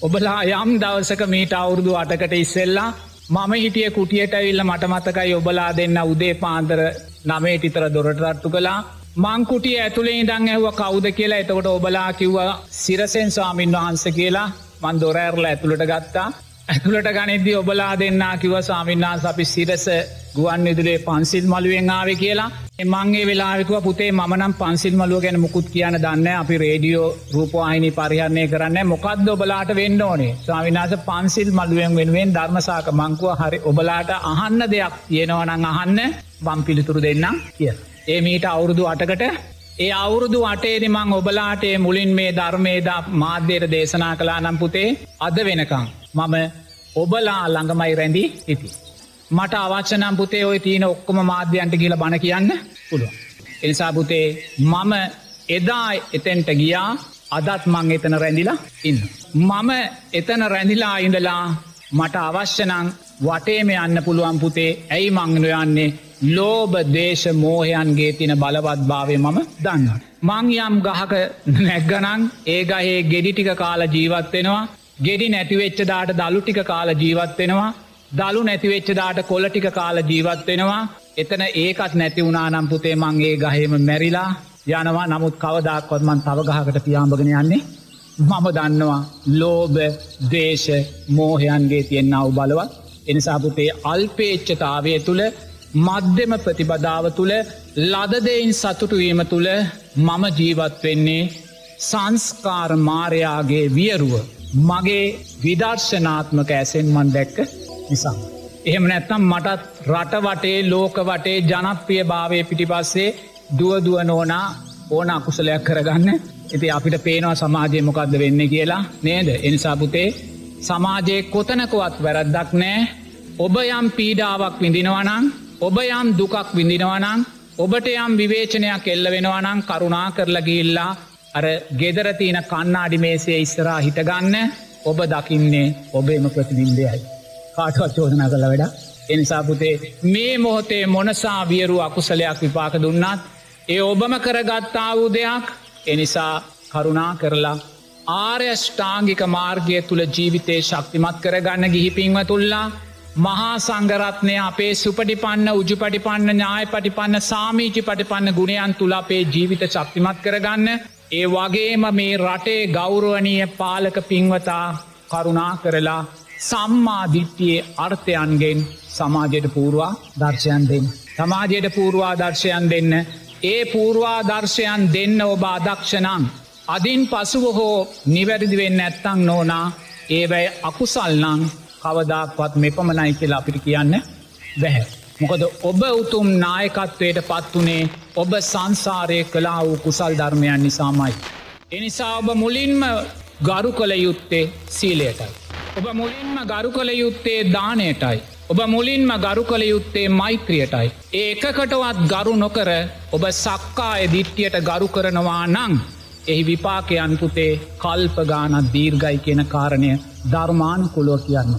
ඔබලා යම් දවසක මීට අවුරුදු අටකට ඉස්සෙල්ලා මම හිටිය කුටියට ඉල්ල මට මතකයි ඔබලා දෙන්න උදේ පාන්දර නමේටිතර දොරට රට්ටු කලා මංකුටිය ඇතුළේ ඉදං ඇහුව කවුද කියලා එතකොට ඔබලා කිව්වා සිරසෙන් ස්වාමීන් වහන්ස කියලා මන් දොරඇරල ඇතුළට ගත්තා. ඇතුළට ගනිද්දි ඔබලා දෙන්නා කිව සාමින්නාස අපි සිරස ගුවන් විදුලේ පන්සිල් මළුවෙන් ආව කියලා. එමන්ගේ වෙලාවිකුව පුතේ මනම් පන්සිල් මලුව ගැන මුකුත් කියන දන්න අපි රේඩියෝ රූපවාහිනි පරිහරණය කරන්න මොකක්ද ඔබලාට වෙන්න ඕනේ? ස්වාමිනාස පන්සිල් මළුවෙන් වෙනුවෙන් ධර්මසාක මංකුව හරි ඔබලාට අහන්න දෙයක් තියෙනවනං අහන්න බම් පිළිතුරු දෙන්න කිය. ඒ මීට අවුරුදු අටකට ඒ අවුරුදු අටේදි මං ඔබලාටේ මුලින් මේ ධර්මේද මාධ්‍යයට දේශනා කලා නම් පුතේ අද වෙනකං මම ඔබලා ළඟමයි රැඳී ඉති. මට අවච්චනම් පුතේ ඔය තියන ඔක්කොම මාධ්‍යයන්ට කියල බණ කියන්න පුළුව. එනිසා පුතේ මම එදා එතැන්ට ගියා අදත් මං එතන රැඳිලා ඉන්න. මම එතන රැඳිලා ඉඳලා මට අවශ්‍යනං වටේම යන්න පුළුවන් පුතේ ඇයි මංගනු යන්නේ ලෝබ දේශ මෝහයන්ගේ තින බලවත් භාවය මම දන්න. මං යම් ගහක නැක්ගනං ඒගහේ ගෙඩිටික කාල ජීවත්වෙනවා ගෙඩි නැතිවෙච්ච දාට දළු ටික කාල ජීවත්වෙනවා දළු නැතිවෙච්ච දාට කොල ටික කාල ජීවත්වෙනවා එතන ඒකත් නැති වුණනම් පුතේ මංගේ ගහේම මැරිලා යනවා. නමුත් කවදක්කොත්මන් තව ගහකට පියාම්භගෙන යන්නේ මම දන්නවා ලෝබ දේශ මෝහයන්ගේ තියෙන්න්නාව බලවත්. එනිසාපුතේ අල්පේච්චතාවය තුළ මධ්‍යම ප්‍රතිබදාව තුළ ලදදයින් සතුටුවීම තුළ මම ජීවත් වෙන්නේ සංස්කාර මාරයාගේ වියරුව. මගේ විදර්ශනාත්මක ඇසෙන් මන් දැක්ක නිසා. එහෙම නැත්තම් මටත් රට වටේ ලෝක වටේ ජනප්‍රිය භාවය පිටිපස්සේ දුවදුව නෝනා ඕන අකුසලයක් කරගන්න. ඇති අපිට පේනවා සමාජය මොකක්ද වෙන්න කියලා නේද? එනිසාපුතේ සමාජයේ කොතනකුවත් වැරද්දක් නෑ ඔබ යම් පීඩාවක් විඳිනවනං ඔබ යම් දුකක් විඳිනවනං ඔබට යම් විවේචනයක් එල්ල වෙනවනං කරුණා කරලගිල්ලා අර ගෙදරතියන කන්නාඩි මේසේ ඉස්සරා හිටගන්න ඔබ දකින්නේ ඔබේම ප්‍රතිබින්දයයි. කාටවත් චෝදනා කළ වැඩ. එනිසාපුතේ මේ මොහොතේ මොනසා වියරු අකුසලයක් විපාක දුන්නත් ඒ ඔබම කරගත්තා වූ දෙයක් එනිසා කරුණා කරලා ආර්යෂ්ඨාංගික මාර්ගය තුළ ජීවිතේ ශක්තිමත් කරගන්න ගිහිපින්ව තුල්ලා මහා සංගරත්නය අපේ සුපටිපන්න උජු පටිපන්න ඥාය පටිපන්න සාමීචි පටිපන්න ගුණයන් තුළ අපේ ජීවිත ශක්තිමත් කරගන්න ඒ වගේම මේ රටේ ගෞරුවනීය පාලක පින්වතා කරුණා කරලා සම්මාධිට්ටියේ අර්ථයන්ගෙන් සමාජයට පූර්වා දර්ශයන් දෙන්න. සමාජයට පූර්වා දර්ශයන් දෙන්න. ඒ පූර්වා දර්ශයන් දෙන්න ඔබ අදක්ෂණං. අදින් පසුව හෝ නිවැරදිවෙන්න ඇත්තං නෝනා ඒවැයි අකුසල්නං කවදාක්වත් මෙපමණයි කියලා අපිට කියන්න බැහැ. මොකද ඔබ උතුම් නායකත්වයට පත් වනේ ඔබ සංසාරය කලා වූ කුසල් ධර්මයන් නිසාමයි. එනිසා ඔබ මුලින්ම ගරු කළ යුත්තේ සීලයටයි. ඔබ මුලින්ම ගරු කළ යුත්තේ දානයටයි. ඔබ මුලින්ම ගරු කළ යුත්තේ මෛත්‍රියටයි. ඒ එකකටවත් ගරු නොකර ඔබ සක්කාය දිට්ටියට ගරු කරනවා නං. එහි විපාකයන් පුතේ කල්පගානත් දීර්ගයි කියෙන කාරණය ධර්මානුකුලුව කියන්න.